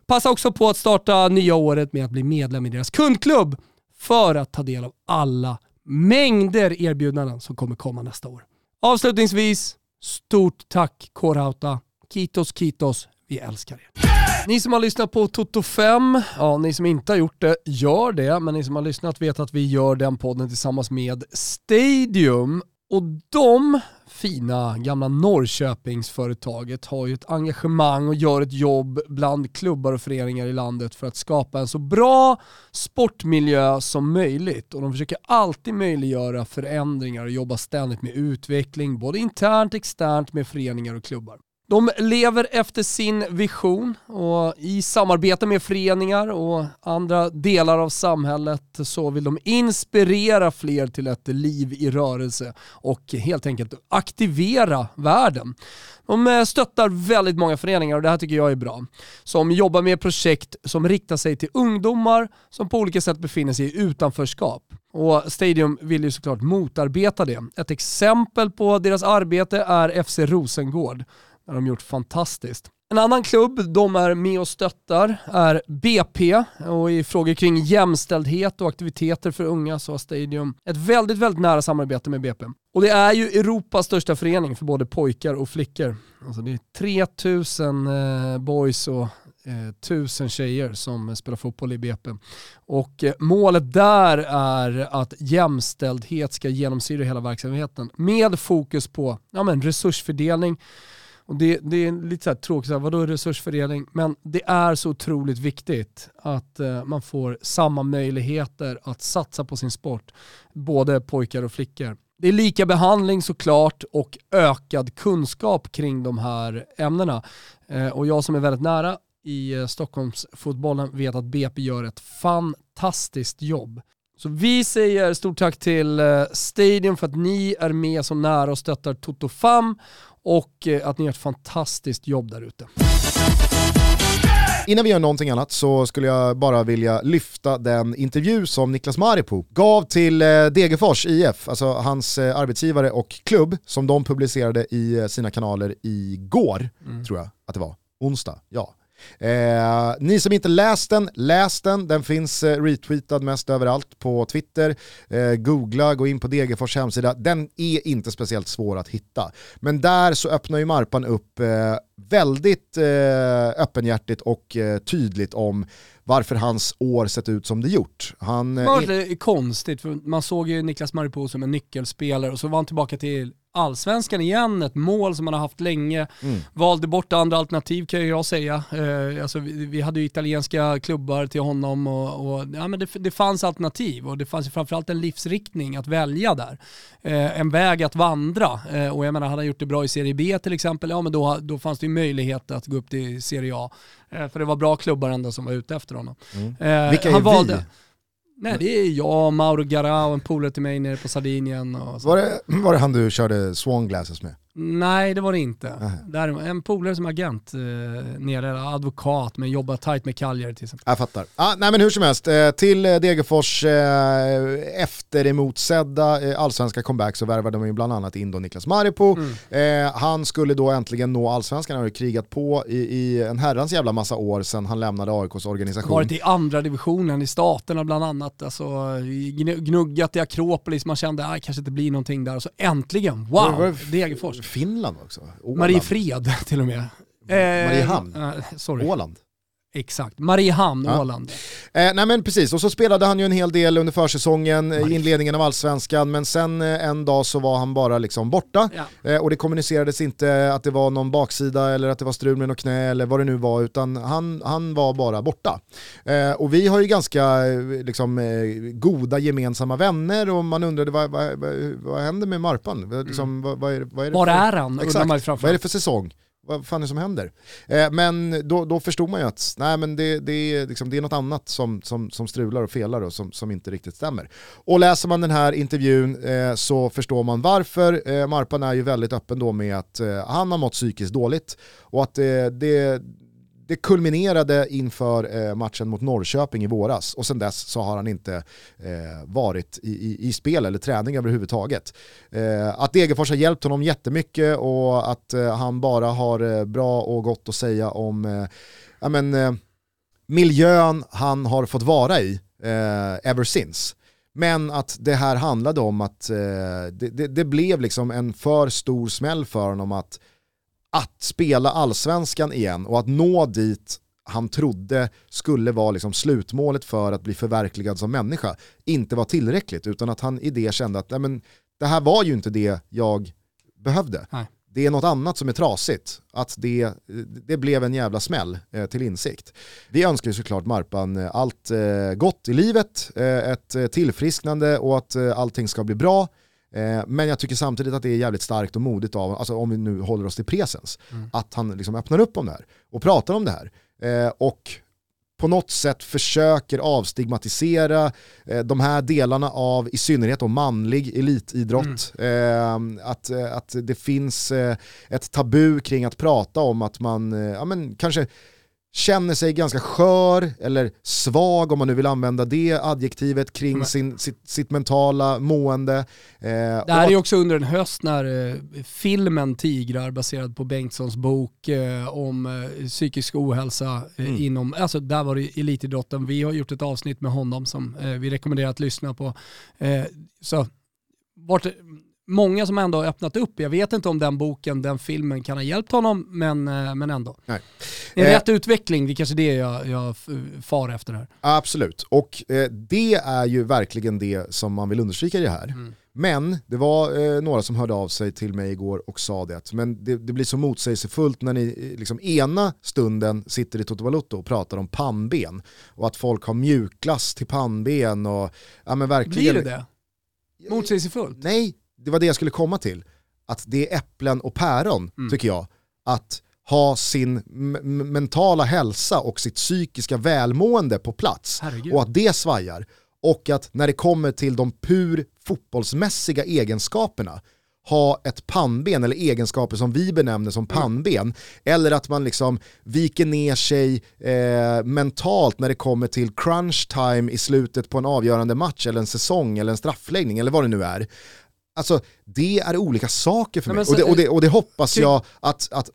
Passa också på att starta nya året med att bli medlem i deras kundklubb för att ta del av alla mängder erbjudanden som kommer komma nästa år. Avslutningsvis, stort tack Coreouta. Kitos Kitos, vi älskar er. Ni som har lyssnat på Toto 5, ja ni som inte har gjort det, gör det. Men ni som har lyssnat vet att vi gör den podden tillsammans med Stadium. Och de fina gamla Norrköpingsföretaget har ju ett engagemang och gör ett jobb bland klubbar och föreningar i landet för att skapa en så bra sportmiljö som möjligt. Och de försöker alltid möjliggöra förändringar och jobba ständigt med utveckling, både internt och externt med föreningar och klubbar. De lever efter sin vision och i samarbete med föreningar och andra delar av samhället så vill de inspirera fler till ett liv i rörelse och helt enkelt aktivera världen. De eh, stöttar väldigt många föreningar och det här tycker jag är bra. Som jobbar med projekt som riktar sig till ungdomar som på olika sätt befinner sig i utanförskap. Och Stadium vill ju såklart motarbeta det. Ett exempel på deras arbete är FC Rosengård det har de gjort fantastiskt. En annan klubb de är med och stöttar är BP och i frågor kring jämställdhet och aktiviteter för unga så har Stadium ett väldigt, väldigt nära samarbete med BP. Och det är ju Europas största förening för både pojkar och flickor. Alltså det är 3000 eh, boys och eh, tjejer som spelar fotboll i BP. Och eh, målet där är att jämställdhet ska genomsyra hela verksamheten med fokus på ja, men resursfördelning, och det, det är lite så här tråkigt, så här, vadå resursfördelning? Men det är så otroligt viktigt att eh, man får samma möjligheter att satsa på sin sport, både pojkar och flickor. Det är lika behandling såklart och ökad kunskap kring de här ämnena. Eh, och jag som är väldigt nära i eh, Stockholmsfotbollen vet att BP gör ett fantastiskt jobb. Så vi säger stort tack till eh, Stadium för att ni är med så nära och stöttar Toto Fam och eh, att ni gör ett fantastiskt jobb där ute. Innan vi gör någonting annat så skulle jag bara vilja lyfta den intervju som Niklas Maripo gav till eh, Degerfors IF, alltså hans eh, arbetsgivare och klubb, som de publicerade i sina kanaler igår, mm. tror jag att det var, onsdag, ja. Eh, ni som inte läst den, läs den. Den finns eh, retweetad mest överallt på Twitter. Eh, googla, gå in på Degerfors hemsida. Den är inte speciellt svår att hitta. Men där så öppnar ju Marpan upp eh, väldigt eh, öppenhjärtigt och eh, tydligt om varför hans år sett ut som det gjort. Han, eh, det var är... konstigt, för man såg ju Niklas Maripo som en nyckelspelare och så var han tillbaka till allsvenskan igen, ett mål som man har haft länge. Mm. Valde bort andra alternativ kan jag säga. Eh, alltså, vi, vi, hade ju italienska klubbar till honom och, och ja, men det, det, fanns alternativ och det fanns ju framförallt en livsriktning att välja där. Eh, en väg att vandra eh, och jag menar, hade han gjort det bra i Serie B till exempel, ja men då, då fanns det ju möjlighet att gå upp till Serie A. Eh, för det var bra klubbar ändå som var ute efter honom. Mm. Eh, Vilka är han valde, vi? Nej det är jag, Mauro Garau, och en polare till mig nere på Sardinien. Och så. Var, det, var det han du körde Swan Glasses med? Nej det var det inte. Där, en polare som agent eh, nere, advokat men jobbar tajt med Cagliari till exempel. Jag fattar. Ah, nej men hur som helst, eh, till eh, Degerfors eh, efter emotsedda eh, allsvenska comeback så värvade de ju bland annat in då Niklas Maripo. Mm. Eh, han skulle då äntligen nå allsvenskan, han har krigat på i, i, en herrans jävla massa år sedan han lämnade AIKs organisation. Varit i andra divisionen i staterna bland annat, alltså, gnuggat i Akropolis, man kände att det kanske inte blir någonting där och så äntligen, wow, Degerfors. Finland också. Åland. Mariefred till och med. Mariehamn. Eh, sorry. Åland. Exakt, Mariehamn, ja. Åland. Eh, nej men precis, och så spelade han ju en hel del under försäsongen, i inledningen av allsvenskan, men sen eh, en dag så var han bara liksom borta. Ja. Eh, och det kommunicerades inte att det var någon baksida eller att det var strul med något knä eller vad det nu var, utan han, han var bara borta. Eh, och vi har ju ganska eh, liksom, eh, goda gemensamma vänner och man undrade vad, vad, vad, vad händer med Marpan? Liksom, mm. vad, vad, är, vad är det Var är han? Exakt, vad är det för säsong? Vad fan är det som händer? Eh, men då, då förstod man ju att nej, men det, det, är, liksom, det är något annat som, som, som strular och felar och som, som inte riktigt stämmer. Och läser man den här intervjun eh, så förstår man varför. Eh, Marpan är ju väldigt öppen då med att eh, han har mått psykiskt dåligt och att eh, det, det kulminerade inför eh, matchen mot Norrköping i våras och sen dess så har han inte eh, varit i, i, i, spel eller träning överhuvudtaget. Eh, att Degerfors har hjälpt honom jättemycket och att eh, han bara har eh, bra och gott att säga om eh, ja, men, eh, miljön han har fått vara i eh, ever since. Men att det här handlade om att eh, det, det, det blev liksom en för stor smäll för honom att att spela allsvenskan igen och att nå dit han trodde skulle vara liksom slutmålet för att bli förverkligad som människa inte var tillräckligt utan att han i det kände att nej men, det här var ju inte det jag behövde. Nej. Det är något annat som är trasigt. Att det, det blev en jävla smäll eh, till insikt. Vi önskar ju såklart Marpan eh, allt eh, gott i livet, eh, ett eh, tillfrisknande och att eh, allting ska bli bra. Eh, men jag tycker samtidigt att det är jävligt starkt och modigt av alltså om vi nu håller oss till presens, mm. att han liksom öppnar upp om det här och pratar om det här. Eh, och på något sätt försöker avstigmatisera eh, de här delarna av i synnerhet då manlig elitidrott. Mm. Eh, att, att det finns eh, ett tabu kring att prata om att man ja, men kanske känner sig ganska skör eller svag om man nu vill använda det adjektivet kring sin, sitt, sitt, mentala mående. Eh, det här är också under en höst när eh, filmen Tigrar baserad på Bengtssons bok eh, om eh, psykisk ohälsa eh, mm. inom, alltså där var det elitidrotten. Vi har gjort ett avsnitt med honom som eh, vi rekommenderar att lyssna på. så vart, många som ändå har öppnat upp. Jag vet inte om den boken, den filmen kan ha hjälpt honom, men, eh, men ändå. Nej. En eh, rätt utveckling, det är kanske det jag, jag far efter här. Absolut, och eh, det är ju verkligen det som man vill understryka i det här. Mm. Men det var eh, några som hörde av sig till mig igår och sa det, men det, det blir så motsägelsefullt när ni eh, liksom ena stunden sitter i Toto Balotto och pratar om pannben och att folk har mjukglass till pannben och ja men verkligen. Blir det det? Motsägelsefullt? Nej, det var det jag skulle komma till. Att det är äpplen och päron, mm. tycker jag. Att ha sin mentala hälsa och sitt psykiska välmående på plats. Herregud. Och att det svajar. Och att när det kommer till de pur fotbollsmässiga egenskaperna ha ett pannben eller egenskaper som vi benämner som mm. pannben. Mm. Eller att man liksom viker ner sig eh, mentalt när det kommer till crunch time i slutet på en avgörande match eller en säsong eller en straffläggning eller vad det nu är. Alltså det är olika saker för mig. Så, och, det, och, det, och, det, hoppas ty... jag att, att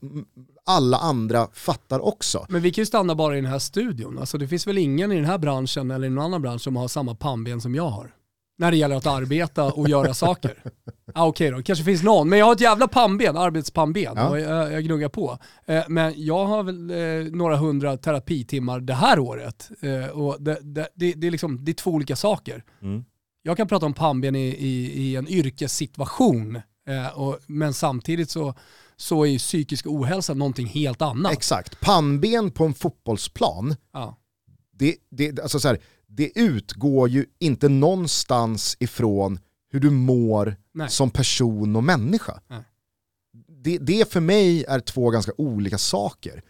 alla andra fattar också. Men vi kan ju stanna bara i den här studion. Alltså det finns väl ingen i den här branschen eller i någon annan bransch som har samma pannben som jag har. När det gäller att arbeta och göra saker. Ah, Okej okay då, kanske finns någon. Men jag har ett jävla pannben, arbetspannben. Ja. Och jag, jag, gnuggar på. Eh, men jag har väl eh, några hundra terapitimmar det här året. Eh, och det, det, det, det, är liksom, det är två olika saker. Mm jag kan prata om pannben i, i, i en yrkessituation, eh, och, men samtidigt så, så är psykisk ohälsa någonting helt annat. Exakt, pannben på en fotbollsplan, ja. det, det, alltså så här, det utgår ju inte någonstans ifrån hur du mår Nej. som person och människa. Det, det för mig är två ganska olika saker.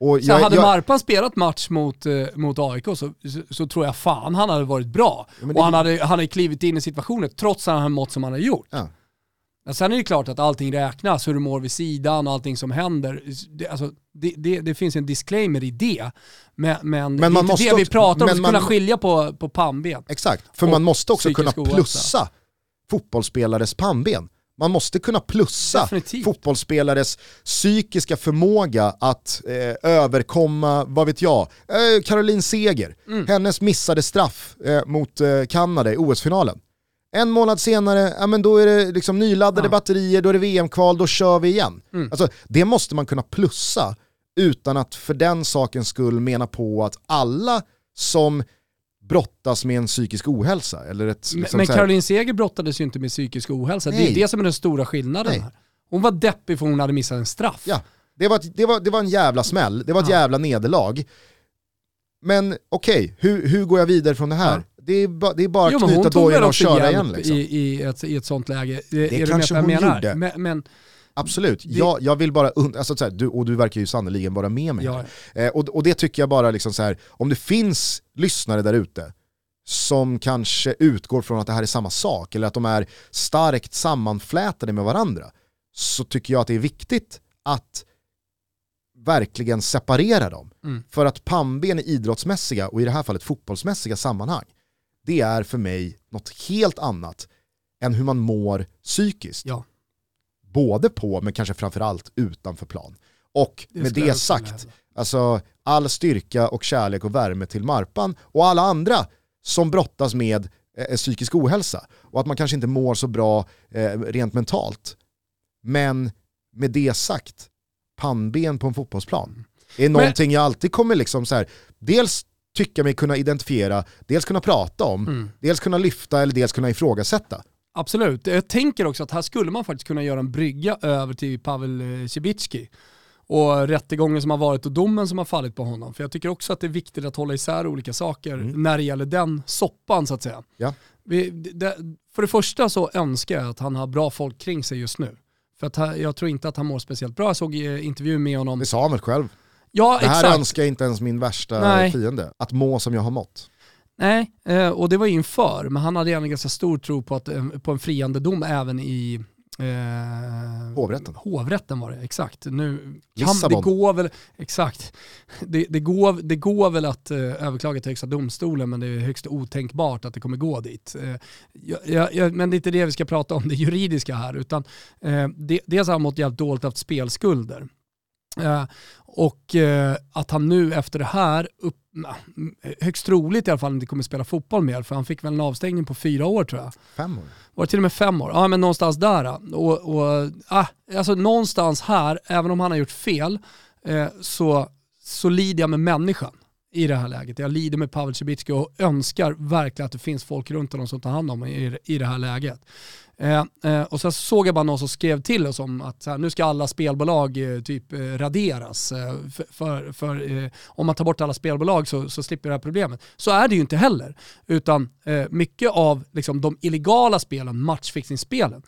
Och så jag, hade jag... Marpan spelat match mot, eh, mot AIK så, så, så, tror jag fan han hade varit bra. Ja, och han, hade, han hade klivit in i situationen trots att han hade mått som han hade gjort. Ja. Men sen är det klart att allting räknas, hur du mår vid sidan och allting som händer. Det, alltså, det, det, det finns en disclaimer i det. Men, men, men det är inte det vi pratar om, att kunna skilja på, på pannben. Exakt, för man måste också kunna plussa fotbollsspelares pannben. Man måste kunna plussa Definitivt. fotbollsspelares psykiska förmåga att eh, överkomma, vad vet jag, eh, Caroline Seger, mm. hennes missade straff eh, mot eh, Kanada i OS-finalen. En månad senare, ja, men då är det liksom nyladdade ja. batterier, då är det VM-kval, då kör vi igen. Mm. Alltså, det måste man kunna plussa utan att för den sakens skull mena på att alla som brottas med en psykisk ohälsa. Eller ett, liksom men Caroline Seger brottades ju inte med psykisk ohälsa. Nej. Det är det som är den stora skillnaden Nej. här. Hon var deppig för hon hade missat en straff. Ja, det var, det var, det var en jävla smäll, det var ett ja. jävla nederlag. Men okej, okay, hur, hur går jag vidare från det här? Ja. Det, är ba, det är bara att knyta dojorna och köra igen. Liksom. I, i, ett, I ett sånt läge. Det är kanske hon menar? gjorde. Men, men Absolut, det... jag, jag vill bara, alltså så här, du, och du verkar ju sannoliken vara med mig ja. eh, och, och det tycker jag bara, liksom så här, om det finns lyssnare där ute som kanske utgår från att det här är samma sak, eller att de är starkt sammanflätade med varandra, så tycker jag att det är viktigt att verkligen separera dem. Mm. För att pannben i idrottsmässiga, och i det här fallet fotbollsmässiga sammanhang, det är för mig något helt annat än hur man mår psykiskt. Ja. Både på, men kanske framförallt utanför plan. Och det med det sagt, alltså all styrka och kärlek och värme till Marpan och alla andra som brottas med eh, psykisk ohälsa. Och att man kanske inte mår så bra eh, rent mentalt. Men med det sagt, pannben på en fotbollsplan är någonting Men... jag alltid kommer liksom så här, dels tycka mig kunna identifiera, dels kunna prata om, mm. dels kunna lyfta eller dels kunna ifrågasätta. Absolut, jag tänker också att här skulle man faktiskt kunna göra en brygga över till Pavel eh, Cibicki och rättegången som har varit och domen som har fallit på honom. För jag tycker också att det är viktigt att hålla isär olika saker mm. när det gäller den soppan så att säga. Ja. Vi, det, för det första så önskar jag att han har bra folk kring sig just nu. För att jag tror inte att han mår speciellt bra. Jag såg intervju med honom. Det sa han väl själv? Ja, det här exakt. önskar inte ens min värsta Nej. fiende, att må som jag har mått. Nej, eh, och det var inför, men han hade en ganska stor tro på, att, eh, på en friande dom även i Eh, hovrätten. Hovrätten var det, exakt. Nu kan, det går väl, exakt. Det, det, går, det går väl att eh, överklaga till högsta domstolen men det är högst otänkbart att det kommer gå dit. Eh, jag, jag, men det är inte det vi ska prata om, det juridiska här. Utan, eh, det, dels har han mått jävligt dåligt av spelskulder. Eh, och att han nu efter det här, upp, högst troligt i alla fall, inte kommer spela fotboll mer, för han fick väl en avstängning på fyra år tror jag. Fem år? Var det till och med fem år? Ja men någonstans där. Och, och, ah, alltså någonstans här, även om han har gjort fel, eh, så, så lider jag med människan i det här läget. Jag lider med Pavel Cibicki och önskar verkligen att det finns folk runt honom som tar hand om i, i det här läget. Eh, eh, och så såg jag bara någon som skrev till oss om att här, nu ska alla spelbolag eh, typ eh, raderas. Eh, för, för, eh, om man tar bort alla spelbolag så, så slipper det här problemet. Så är det ju inte heller. Utan eh, mycket av liksom, de illegala spelen, matchfixningsspelen,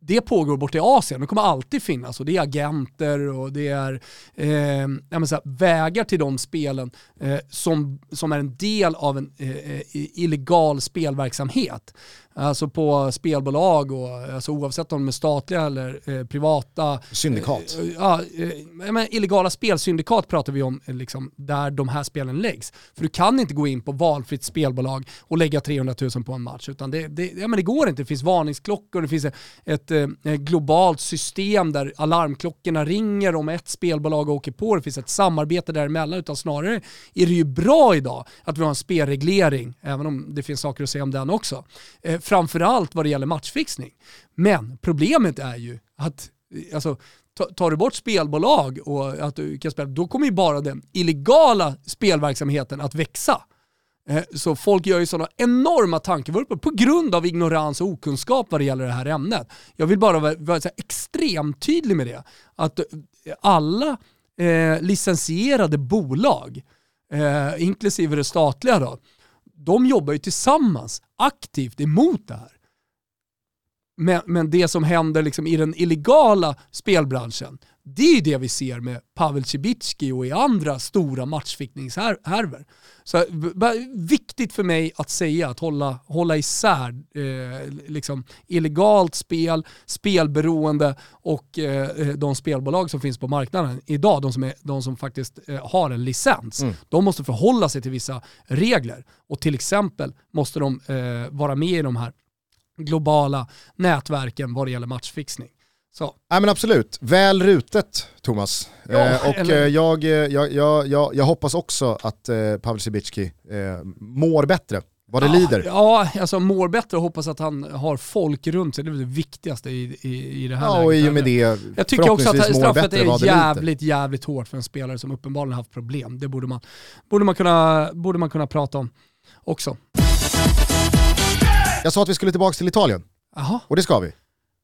det pågår bort i Asien. Det kommer alltid finnas och det är agenter och det är eh, så här, vägar till de spelen eh, som, som är en del av en eh, illegal spelverksamhet alltså på spelbolag och alltså oavsett om de är statliga eller eh, privata. Syndikat. Eh, ja, eh, men illegala spelsyndikat pratar vi om liksom, där de här spelen läggs. För du kan inte gå in på valfritt spelbolag och lägga 300 000 på en match. Utan det, det, ja, men det går inte. Det finns varningsklockor, det finns ett, eh, globalt system där alarmklockorna ringer om ett spelbolag åker på. Det finns ett samarbete däremellan. Utan snarare är det ju bra idag att vi har en spelreglering, även om det finns saker att säga om den också eh, framförallt vad det gäller matchfixning. Men problemet är ju att alltså, tar du bort spelbolag och att du kan spela, då kommer ju bara den illegala spelverksamheten att växa. Eh, så folk gör ju sådana enorma tankevurpor på grund av ignorans och okunskap vad det gäller det här ämnet. Jag vill bara vara, vara extremt tydlig med det. Att eh, alla eh, licensierade bolag, eh, inklusive det statliga då, de jobbar ju tillsammans aktivt emot det här. Men, men det som händer liksom i den illegala spelbranschen, det är det vi ser med Pavel Cibicki och i andra stora matchfickningshärvor. Så viktigt för mig att säga, att hålla, hålla isär eh, liksom illegalt spel, spelberoende och eh, de spelbolag som finns på marknaden idag, de som, är, de som faktiskt eh, har en licens. Mm. De måste förhålla sig till vissa regler och till exempel måste de eh, vara med i de här globala nätverken vad det gäller matchfixning. Så. Ja, men absolut, väl rutet Thomas. Ja, eh, och eller... Eh, jag, eh, jag, jag, jag, jag hoppas också att eh, Pavel Cibicki eh, mår bättre vad det ja, lider. Ja, alltså mår bättre och hoppas att han har folk runt sig. Det är det viktigaste i, i, i det här Ja, läget. och i och med det Jag tycker också att straffet är jävligt, jävligt hårt för en spelare som uppenbarligen haft problem. Det borde man, borde man, kunna, borde man kunna prata om också. Jag sa att vi skulle tillbaka till Italien. Aha. Och det ska vi.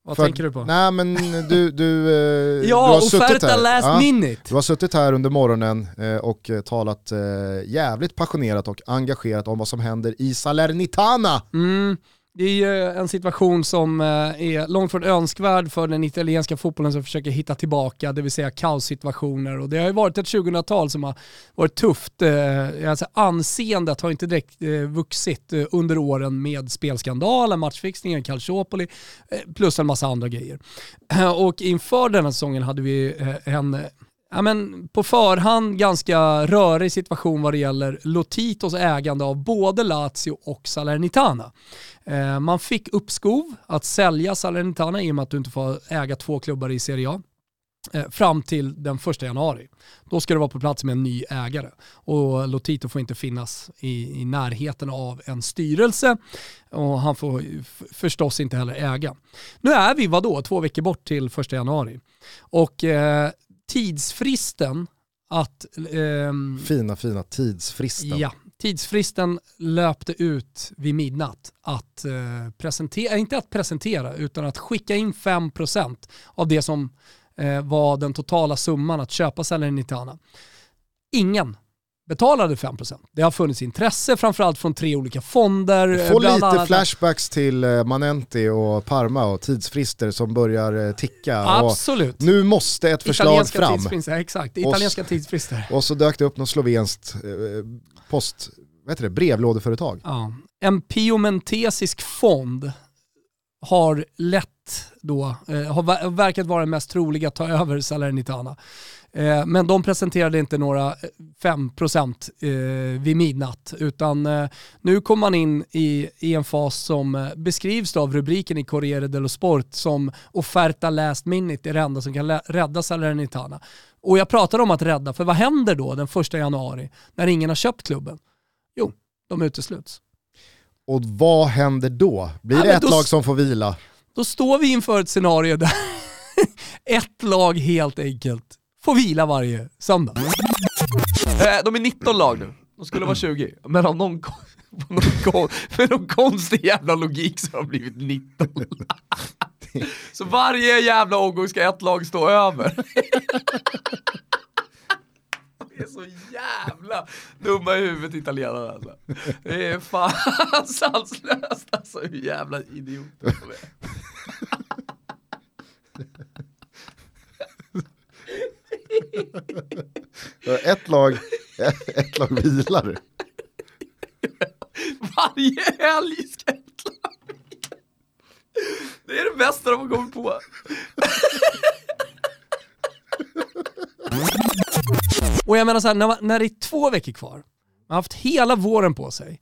Vad För, tänker du på? Nej men du, du, eh, ja, du har suttit här. last ja, minute. Du har suttit här under morgonen eh, och eh, talat eh, jävligt passionerat och engagerat om vad som händer i Salernitana. Mm. Det är ju en situation som eh, är långt från önskvärd för den italienska fotbollen som försöker hitta tillbaka, det vill säga kaossituationer. Och det har ju varit ett 2000-tal som har varit tufft. Eh, alltså anseendet har inte direkt eh, vuxit under åren med spelskandalen, matchfixningen, Calciopoli, plus en massa andra grejer. Och inför denna säsongen hade vi en ja, men på förhand ganska rörig situation vad det gäller Lotitos ägande av både Lazio och Salernitana. Eh, man fick uppskov att sälja Salernitana i och med att du inte får äga två klubbar i Serie A eh, fram till den första januari. Då ska det vara på plats med en ny ägare och Lotito får inte finnas i, i närheten av en styrelse och han får förstås inte heller äga. Nu är vi vadå, två veckor bort till första januari och eh, tidsfristen att... Ehm, fina, fina tidsfristen. Ja, tidsfristen löpte ut vid midnatt att eh, presentera, inte att presentera, utan att skicka in 5% av det som eh, var den totala summan att köpa Salernitana. Ingen betalade 5%. Det har funnits intresse framförallt från tre olika fonder. Jag får lite annat. flashbacks till eh, Manenti och Parma och tidsfrister som börjar eh, ticka. Absolut. Nu måste ett förslag Italienska fram. Tidsfrister, exakt, italienska och, tidsfrister. Och så dök det upp något slovenskt eh, post, vad heter det, brevlådeföretag. Ja. En piomentesisk fond har lätt då, eh, har verkat vara den mest troliga att ta över Salernitana. Eh, men de presenterade inte några 5% eh, eh, vid midnatt utan nu kommer man in i, i en fas som beskrivs av rubriken i Corriere dello Sport som offerta last minute är det enda som kan rädda Salernitana. Och jag pratar om att rädda, för vad händer då den första januari när ingen har köpt klubben? Jo, de utesluts. Och vad händer då? Blir ja, det ett då, lag som får vila? Då står vi inför ett scenario där ett lag helt enkelt får vila varje söndag. Eh, de är 19 lag nu, de skulle vara 20. Men av någon, någon, någon konstig jävla logik så har de blivit 19. så varje jävla omgång ska ett lag stå över. Det är så jävla dumma i huvudet italienarna alltså. Det är fan sanslöst alltså hur jävla idioter de är. Ett lag, ett lag vilar. Varje helg ska ett lag vila. Det är det bästa de har kommit på. Och jag menar så här, när, när det är två veckor kvar, man har haft hela våren på sig,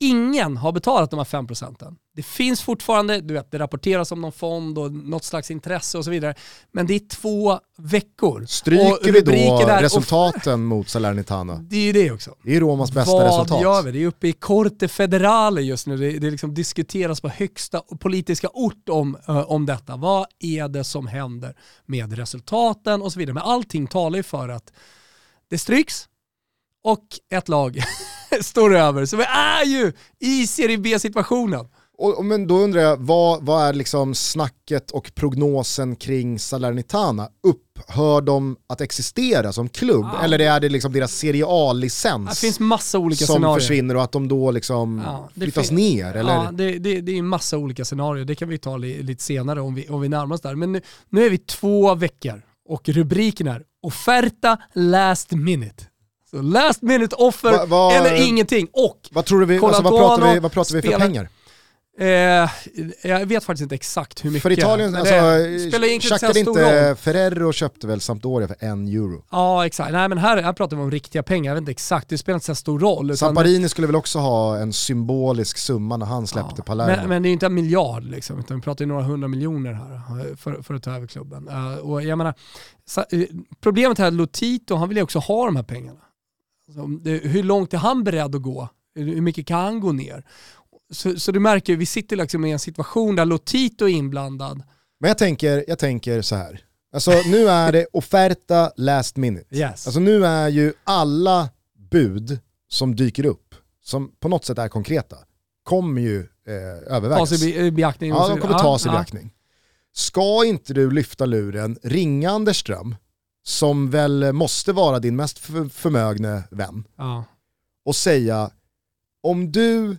ingen har betalat de här 5 procenten. Det finns fortfarande, du vet, det rapporteras om någon fond och något slags intresse och så vidare. Men det är två veckor. Stryker vi då resultaten mot Salernitana? Det är ju det också. Det är Romas bästa Vad resultat. Vad gör vi? Det är uppe i Corte Federale just nu. Det, det liksom diskuteras på högsta politiska ort om, uh, om detta. Vad är det som händer med resultaten och så vidare. Men allting talar ju för att det stryks och ett lag står över. Så vi är ju i Serie B-situationen. Och, men då undrar jag, vad, vad är liksom snacket och prognosen kring Salernitana? Upphör de att existera som klubb? Ja. Eller är det liksom deras Serie A-licens Det finns massa olika som scenarier. försvinner och att de då liksom ja, flyttas ner? Eller? Ja, det, det, det är massa olika scenarier. Det kan vi ta li, lite senare om vi, om vi närmar oss där. Men nu, nu är vi två veckor och rubriken är “Offerta last minute”. Så last minute offer va, va, eller ingenting. Och vad, tror du vi, alltså, vad pratar vi, vad pratar vi för pengar? Eh, jag vet faktiskt inte exakt hur mycket. För Italien, alltså, checkade inte Ferrero köpte väl Sampdoria för en euro? Ja exakt, nej men här, här pratar vi om riktiga pengar, jag vet inte exakt, det spelar inte så stor roll. Samparini skulle väl också ha en symbolisk summa när han släppte ja, Palermo. Men, men, det är inte en miljard liksom, utan vi pratar ju några hundra miljoner här eh, för, för att ta över klubben. Uh, och jag menar, uh, problemet här, Lotito, han vill ju också ha de här pengarna. Alltså, hur långt är han beredd att gå? Hur mycket kan han gå ner? Så, så du märker, vi sitter liksom i en situation där Lotito är inblandad. Men jag tänker, jag tänker så här. Alltså nu är det offerta last minute. Yes. Alltså nu är ju alla bud som dyker upp, som på något sätt är konkreta, kommer ju eh, övervägas. Tas i beaktning? Ja, de kommer tas i beaktning. Ska inte du lyfta luren, ringa Anders Ström, som väl måste vara din mest förmögne vän, ja. och säga om du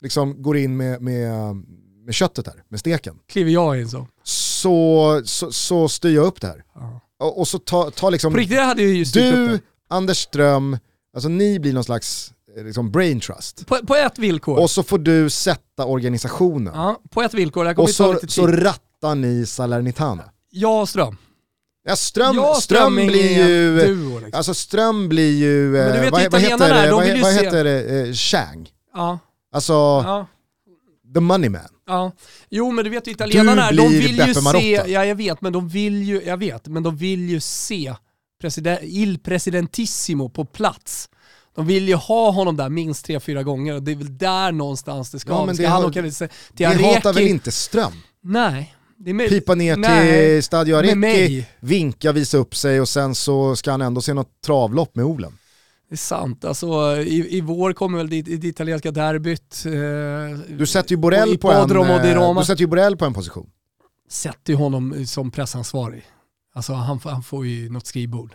liksom går in med, med, med köttet här, med steken. Kliver jag in så. Så, så, så styr jag upp det här. Ja. Och, och, så ta, ta liksom... På riktigt hade jag ju Du, Anders Ström, alltså ni blir någon slags eh, liksom brain trust. På, på ett villkor. Och så får du sätta organisationen. Ja, på ett villkor. och så, så rattar ni Salernitana. Jag och Ström. Ja, Ström, Ja, Ström blir ju... duo, liksom. Alltså Ström blir ju... Eh, vet vad, ju vad heter de Vad, ju vad se- heter det? Eh, Chang. Ja, Alltså, ja. the money man. Ja, jo men du vet ju italienarna, Du de vill ju Beppe se, Marotta. ja jag vet, men de vill ju, jag vet, men de vill ju se president, Il Presidentissimo på plats. De vill ju ha honom där minst tre, fyra gånger och det är väl där någonstans det ska, Ja, men det han åka till Vi Areki? hatar väl inte Ström? Nej. Pipa ner nej, till Stadio mig. vinka, visa upp sig och sen så ska han ändå se något travlopp med Olen. Det är sant, alltså i, i vår kommer väl det, det italienska derbyt. Eh, Du sätter ju Borrell på en, eh, du sätter ju Borrell på en position. Sätter ju honom som pressansvarig. Alltså han, får- han får ju något skrivbord.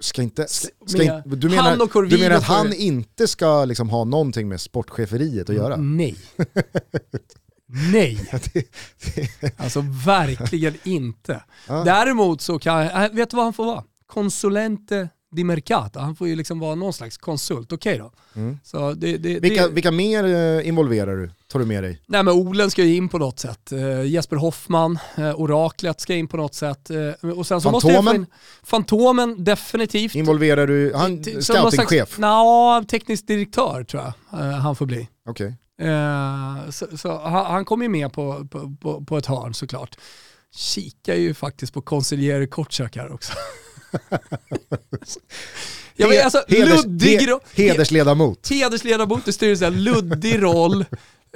Ska inte, ska, ska du, menar, du menar att han inte ska liksom ha någonting med sportcheferiet att göra? Nej. Nej. Alltså verkligen inte. Däremot så kan, äh, vet du vad han får vara? Consulente di mercato. Han får ju liksom vara någon slags konsult, okej då. Mm. Så det, det, Vilka, det, vilka mer eh, involverar du, tar du med dig? Nej men Olen ska ju in på något sätt. Eh, Jesper Hoffman, eh, Oraklet ska in på något sätt. Och sen så måste Fantomen? in, Fantomen, definitivt. Involverar du, han, scoutingchef? Nja, teknisk direktör tror jag han får bli. Okej. Eh, så, så han, han kom ju med på, på, på, på ett hörn såklart. Kikar ju faktiskt på konsiljere Kortsak här också. jag vet, alltså, Heders- luddig he- hedersledamot. hedersledamot i styrelsen, luddig roll,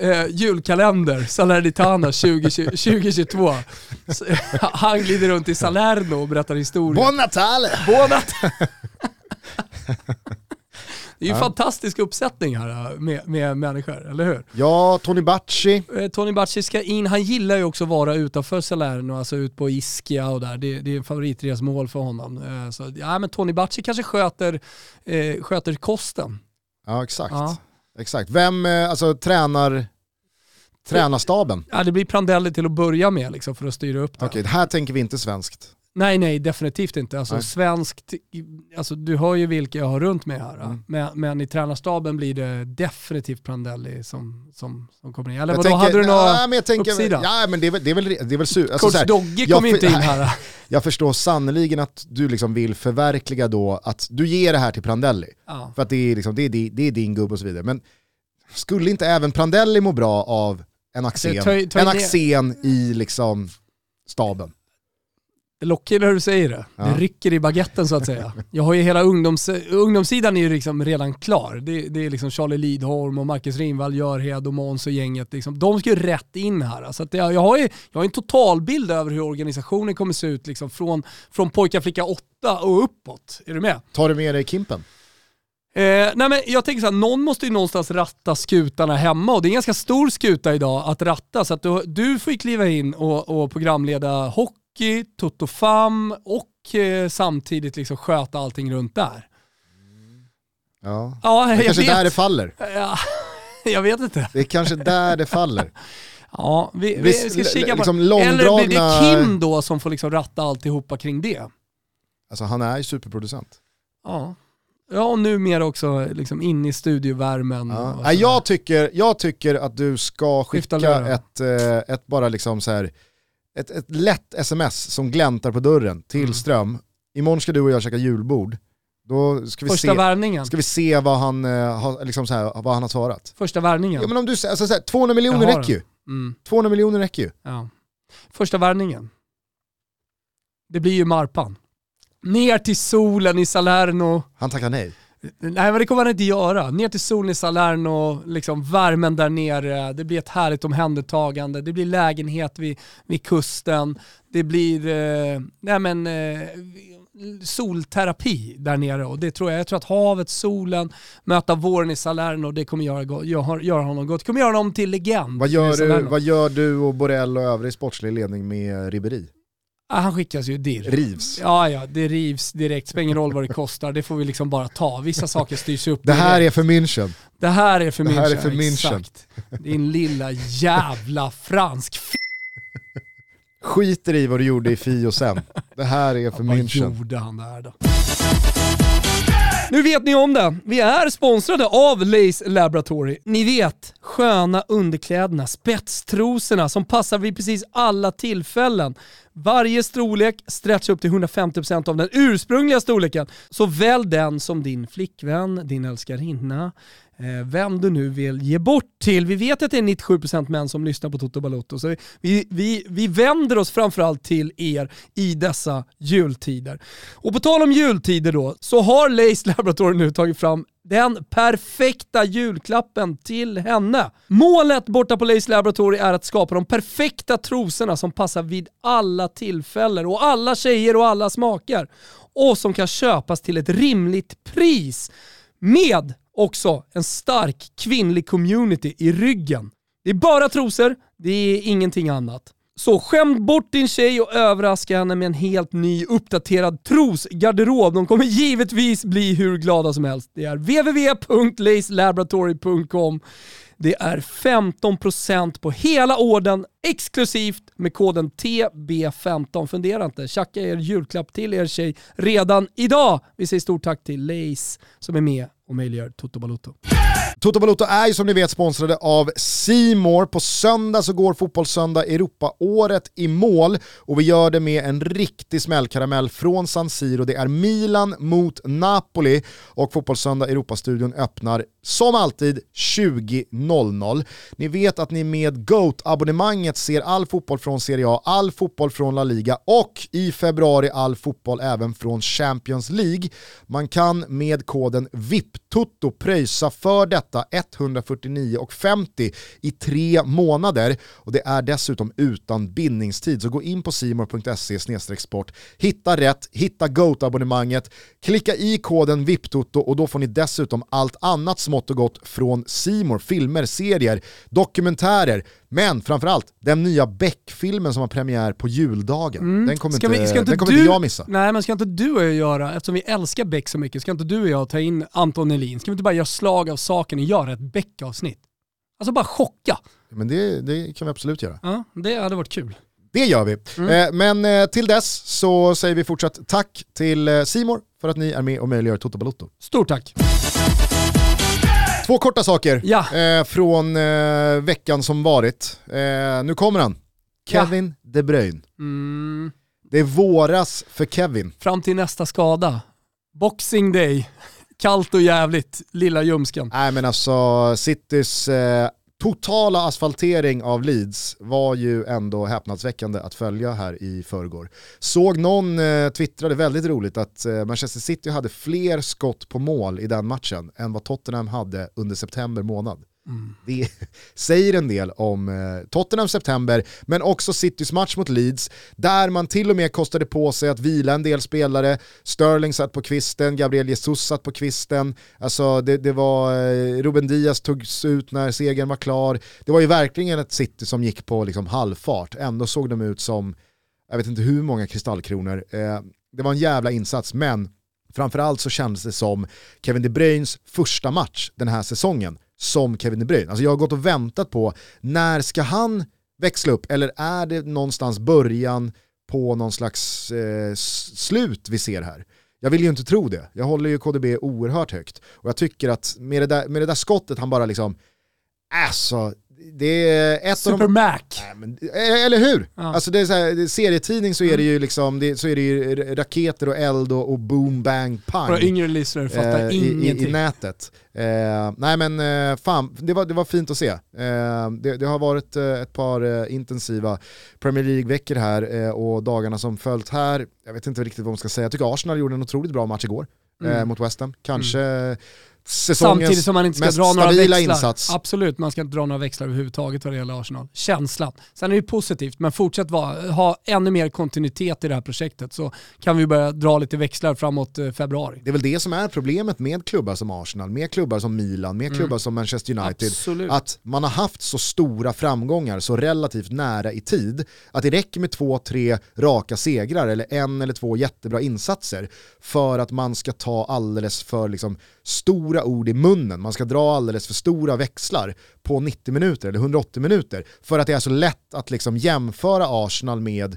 eh, julkalender, Salernitana 20, 2022. Så, han glider runt i Salerno och berättar historier. Buon Natale! Bånat! Det är ju en fantastisk uppsättning här eh, med, med människor, eller hur? Ja, Tony Bacci. Eh, Tony Bacci ska in, han gillar ju också att vara utanför Salerno, alltså ut på Ischia och där. Det, det är en favoritresmål för honom. Eh, Så, ja, men Tony Bacci kanske sköter, eh, sköter kosten. Ja, exakt. Ja. exakt. Vem, eh, alltså tränar, tränarstaben? Ja, det blir Prandelli till att börja med liksom, för att styra upp det. Okej, här tänker vi inte svenskt. Nej, nej, definitivt inte. Alltså, Nej. svenskt, alltså, du hör ju vilka jag har runt mig här. Mm. Men, men i tränarstaben blir det definitivt Prandelli som, som, som kommer in. Eller vadå, hade du tänker, uppsida? Ja, men det är väl, det är väl, det är väl su- alltså, Coach Dogge kom inte in här. Jag förstår sannoliken att du liksom vill förverkliga då att du ger det här till Prandelli. Ja. För att det är, liksom, det är, det är din gubbe och så vidare. Men skulle inte även Prandelli må bra av en Axén, ta- ta en ner- Axén i liksom staben? Det lockar när du säger det. Ja. Det rycker i baguetten så att säga. Jag har ju hela ungdoms, ungdomssidan är ju liksom redan klar. Det, det är liksom Charlie Lidholm och Marcus Ringvall, Görhed och Måns och gänget. Liksom. De ska ju rätt in här. Så att jag, har ju, jag har en totalbild över hur organisationen kommer se ut liksom från, från pojkar flicka 8 och uppåt. Är du med? Tar du med dig Kimpen? Eh, nej men jag tänker så här, någon måste ju någonstans ratta skutarna hemma och det är en ganska stor skuta idag att ratta så att du, du får kliva in och, och programleda hockey, Toto Fam och eh, samtidigt liksom sköta allting runt där. Ja. Ja, Det är kanske vet. där det faller. Ja, jag vet inte. Det är kanske där det faller. Ja, vi, vi ska kika på liksom Eller blir det långdragna- Kim då som får liksom ratta alltihopa kring det? Alltså han är ju superproducent. Ja. Ja, och numera också liksom in i studiovärmen. Ja. jag, tycker, jag tycker att du ska skicka ett, eh, ett bara liksom så här, ett, ett lätt sms som gläntar på dörren till Mm. Ström. Imorgon ska du och jag käka julbord. Då ska vi, Första se, värvningen. ska vi se vad han, eh, liksom så här, vad han har svarat. Första värvningen. Ja, men om du, alltså, så här, 200 miljoner räcker ju. Mm. 200 miljoner räcker ju. Ja. Första värvningen. Det blir ju Marpan. Ner till solen i Salerno. Han tackar nej. Nej men det kommer han inte göra. Ner till solen i Salerno, liksom värmen där nere. Det blir ett härligt omhändertagande. Det blir lägenhet vid, vid kusten. Det blir eh, nej men, eh, solterapi där nere. Och det tror jag. Jag tror att havet, solen, möta våren i Salerno, det kommer göra, göra, göra honom gott. Det kommer göra honom till legend. Vad gör, du, vad gör du och Borrell och övrig sportslig ledning med Ribéry? Ah, han skickas ju dirr. Rivs. Ja, ja, det rivs direkt. Spelar ingen roll vad det kostar. Det får vi liksom bara ta. Vissa saker styrs upp Det här är för München. det här är för det München. här är för München. Exakt. Din lilla jävla fransk f- Skiter i vad du gjorde i Fio sen. Det här är för Vad München. gjorde han där då? Nu vet ni om det. Vi är sponsrade av Lace Laboratory. Ni vet, sköna underkläderna, spetstrosorna som passar vid precis alla tillfällen. Varje storlek stretchar upp till 150% av den ursprungliga storleken. Så välj den som din flickvän, din älskarinna, Eh, vem du nu vill ge bort till. Vi vet att det är 97% män som lyssnar på Toto Balotto, så vi, vi, vi vänder oss framförallt till er i dessa jultider. Och på tal om jultider då, så har Lace Laboratory nu tagit fram den perfekta julklappen till henne. Målet borta på Lace Laboratory är att skapa de perfekta trosorna som passar vid alla tillfällen och alla tjejer och alla smaker. Och som kan köpas till ett rimligt pris. Med också en stark kvinnlig community i ryggen. Det är bara trosor, det är ingenting annat. Så skäm bort din tjej och överraska henne med en helt ny uppdaterad trosgarderob. De kommer givetvis bli hur glada som helst. Det är www.lacelaboratory.com. Det är 15% på hela orden exklusivt med koden TB15. Fundera inte, tjacka er julklapp till er tjej redan idag. Vi säger stort tack till Lace som är med och möjliggör Toto Balotto. Toto Balotto är ju som ni vet sponsrade av Simor. På söndag så går Fotbollssöndag Europa-året i mål och vi gör det med en riktig smällkaramell från San Siro. Det är Milan mot Napoli och Fotbollssöndag Europastudion öppnar som alltid 20.00. Ni vet att ni med GOAT-abonnemanget ser all fotboll från Serie A, all fotboll från La Liga och i februari all fotboll även från Champions League. Man kan med koden VIP VIPTOTO pröjsa för detta 149,50 i tre månader och det är dessutom utan bindningstid. Så gå in på simor.se sport, hitta rätt, hitta GOAT-abonnemanget, klicka i koden VIPTOTO och då får ni dessutom allt annat smått och gott från Simor, filmer, serier, dokumentärer, men framförallt den nya Beck-filmen som har premiär på juldagen. Mm. Den kommer, inte, vi, inte, den kommer du, inte jag missa. Nej men ska inte du och jag göra, eftersom vi älskar Beck så mycket, ska inte du och jag ta in Anton Elin? Ska vi inte bara göra slag av saken och göra ett Beck-avsnitt? Alltså bara chocka. Men det, det kan vi absolut göra. Ja, det hade varit kul. Det gör vi. Mm. Eh, men eh, till dess så säger vi fortsatt tack till eh, Simor för att ni är med och möjliggör Toto Balotto. Stort tack. Två korta saker ja. från veckan som varit. Nu kommer han. Kevin ja. De Bruyne. Mm. Det är våras för Kevin. Fram till nästa skada. Boxing day. Kallt och jävligt, lilla ljumsken. Nej men alltså, Citys eh, totala asfaltering av Leeds var ju ändå häpnadsväckande att följa här i förrgår. Såg någon eh, twittrade väldigt roligt att eh, Manchester City hade fler skott på mål i den matchen än vad Tottenham hade under september månad. Mm. Det säger en del om eh, Tottenham september, men också Citys match mot Leeds, där man till och med kostade på sig att vila en del spelare. Sterling satt på kvisten, Gabriel Jesus satt på kvisten, alltså det, det var, eh, Ruben Diaz togs ut när segern var klar. Det var ju verkligen ett City som gick på liksom halvfart, ändå såg de ut som, jag vet inte hur många kristallkronor. Eh, det var en jävla insats, men framförallt så kändes det som Kevin De Bruynes första match den här säsongen som Kevin De Bruyne. Alltså jag har gått och väntat på när ska han växla upp eller är det någonstans början på någon slags eh, slut vi ser här? Jag vill ju inte tro det. Jag håller ju KDB oerhört högt. Och jag tycker att med det där, med det där skottet han bara liksom, alltså det är ett Super av de... Mac. Nej, men, eh, eller hur? Ja. Alltså det är så här, serietidning så är det ju liksom, det, så är det ju raketer och eld och, och boom, bang, pang. Våra yngre lyssnare fattar eh, ingenting. I, I, nätet. Eh, nej men eh, fan, det var, det var fint att se. Eh, det, det, har varit eh, ett par intensiva Premier League-veckor här och dagarna som följt här, jag vet inte riktigt vad man ska säga, jag tycker Arsenal gjorde en otroligt bra match igår mm. mot West Ham. Kanske mm Samtidigt som man inte ska dra några växlar. Insats. Absolut, man ska inte dra några växlar överhuvudtaget vad det gäller Arsenal. Känslan. Sen är det ju positivt, men fortsätt vara, ha ännu mer kontinuitet i det här projektet så kan vi börja dra lite växlar framåt eh, februari. Det är väl det som är problemet med klubbar som Arsenal, med klubbar som Milan, med mm. klubbar som Manchester United. Absolut. Att man har haft så stora framgångar så relativt nära i tid att det räcker med två, tre raka segrar eller en eller två jättebra insatser för att man ska ta alldeles för liksom, stora ord i munnen, man ska dra alldeles för stora växlar på 90 minuter eller 180 minuter för att det är så lätt att liksom jämföra Arsenal med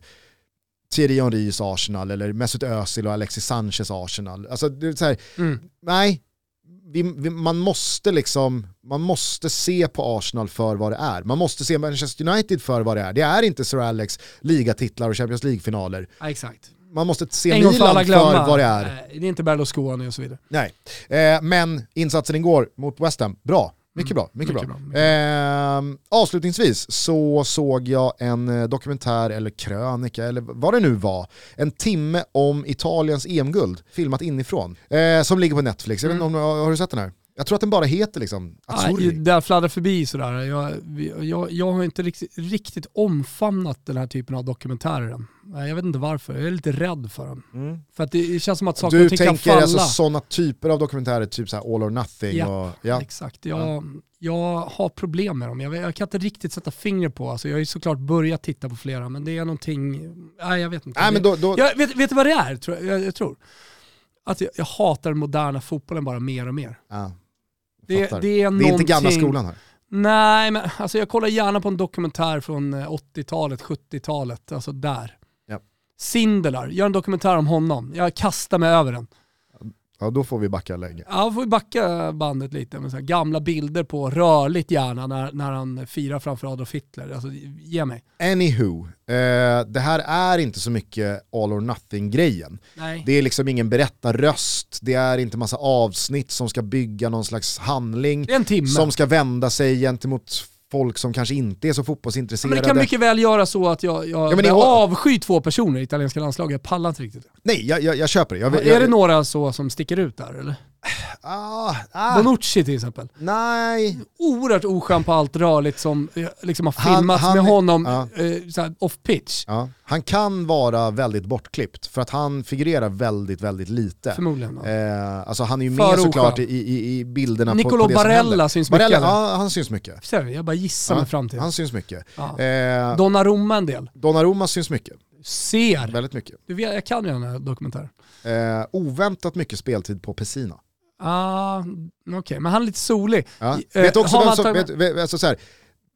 Thierry Henrys Arsenal eller Mesut Özil och Alexis Sanchez Arsenal. Alltså, det är så här, Mm. nej, vi, vi, man, måste liksom, man måste se på Arsenal för vad det är. Man måste se Manchester United för vad det är. Det är inte Sir Alex ligatitlar och Champions League-finaler. Ja, exakt. Man måste se En Milan för vad det är. Nej, Det är inte Berlusconi och så vidare. Nej. Eh, men insatsen igår mot West Ham, bra. Mycket bra. Mycket, Mycket bra. bra, Eh, avslutningsvis så såg jag en eh, dokumentär eller krönika eller vad det nu var. En timme om Italiens EM-guld, filmat inifrån. Eh, som ligger på Netflix. Jag vet om, har du sett den här? Jag tror att den bara heter liksom Ja, Azzurri. där fladdrar förbi sådär. Jag, jag, jag har inte riktigt, riktigt omfamnat den här typen av dokumentärer än. Jag vet inte varför, jag är lite rädd för dem. Mm. För att det känns som att saker Du och ting kan tänker falla. alltså sådana typer av dokumentärer, typ så här All or Nothing? Ja, Och, ja. Exakt, jag, jag har problem med dem. Jag, jag kan inte riktigt sätta fingret på, alltså, jag har ju såklart börjat titta på flera, men det är någonting, nej jag vet inte. Nej, men då, då, jag, vet, vet du vad det är, tror jag, jag, tror? Att jag, jag hatar den moderna fotbollen bara mer och mer. ja, Det, det är det är inte gamla någonting- skolan här. Nej, men alltså jag kollar gärna på en dokumentär från eh, 80-talet, 70-talet, alltså där. Ja. Sindelar, gör en dokumentär om honom. Jag kastar mig över den. Ja, då får vi backa länge. Ja, får vi backa bandet lite med så gamla bilder på rörligt gärna när, när han firar framför Adolf Hitler. Alltså, ge mig. Anywho, eh, det här är inte så mycket all or nothing-grejen. Det är liksom ingen berättarröst, det är inte massa avsnitt som ska bygga någon slags handling Det är en timme. som ska vända sig gentemot folk som kanske inte är så men fotbollsintresserade. det kan mycket väl göra så att jag, jag, men det jag avskyr två personer i italienska landslaget. Jag pallar inte riktigt. Nej, jag, jag, jag köper det. Jag, är det några så som sticker ut där eller? Ah, ah, Bonucci till exempel. Nej, Oerhört oskön på allt rörligt som liksom har Han- filmats han- med honom ja. eh, off pitch. ja. han kan vara väldigt bortklippt för att han figurerar väldigt, väldigt lite. Förmodligen. Ja. Eh, alltså han är ju För med såklart i, i, i bilderna på, Nicolo på det som Barella händer. syns mycket, Barella, ja, han syns mycket. Ser? Jag bara gissar Ja, mig fram till. Han syns mycket. Ja. Eh, Donnarumma en del. Donnarumma syns mycket. Ser. Väldigt mycket. Du vet, jag kan ju den här dokumentären. Eh, oväntat mycket speltid på Pessina. Ah, Okej, men han är lite solig. Ja. Eh, vet du också man som, tagit- vet, alltså så här,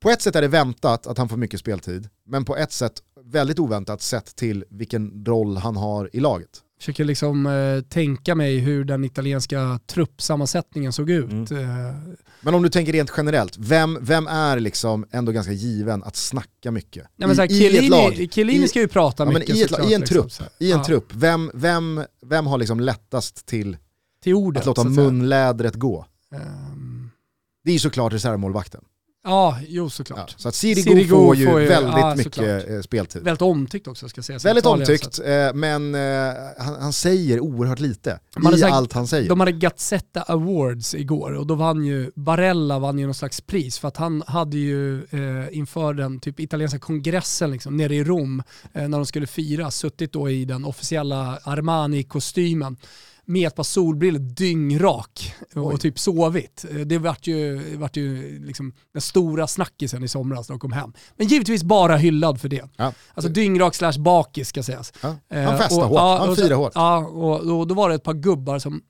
på ett sätt är det väntat att han får mycket speltid, men på ett sätt väldigt oväntat sett till vilken roll han har i laget. Försöker liksom eh, tänka mig hur den italienska truppsammansättningen såg ut. Mm. Eh, Men om du tänker rent generellt, vem, vem är liksom ändå ganska given att snacka mycket? nej, men så här, I, I ett lag. Chiellini, Chiellini I- ska ju prata Ja, mycket i, ett, såklart, I en liksom, trupp, i en Ja, trupp. Vem, vem, vem har liksom lättast till Till ordet. att låta så att säga. munlädret gå? Ehm, Det är ju såklart reservmålvakten. Ja, jo Ja, såklart. så att Sirigu, Sirigu får ju får ju- väldigt ja, mycket såklart. eh, speltid. Väldigt omtyckt också ska sägas. i Väldigt Italien, omtyckt, eh, men eh, han, han säger oerhört lite hade i sagt- allt han säger. De hade Gazzetta Awards igår och då vann ju Barella vann ju någon slags pris för att han hade ju eh, inför den typ italienska kongressen liksom, nere i Rom eh, när de skulle fira suttit då i den officiella Armani-kostymen med ett par solbrillor dyngrak och Oj. typ sovit. Eh, Det vart ju, vart ju liksom den stora snackisen i somras när de kom hem. Men givetvis bara hyllad för det. Ja. Alltså dyngrak slash bakis ska sägas. Ja. Eh, Han festar och- hårt, ja, han firar hårt. Ja, och, och då var det ett par gubbar som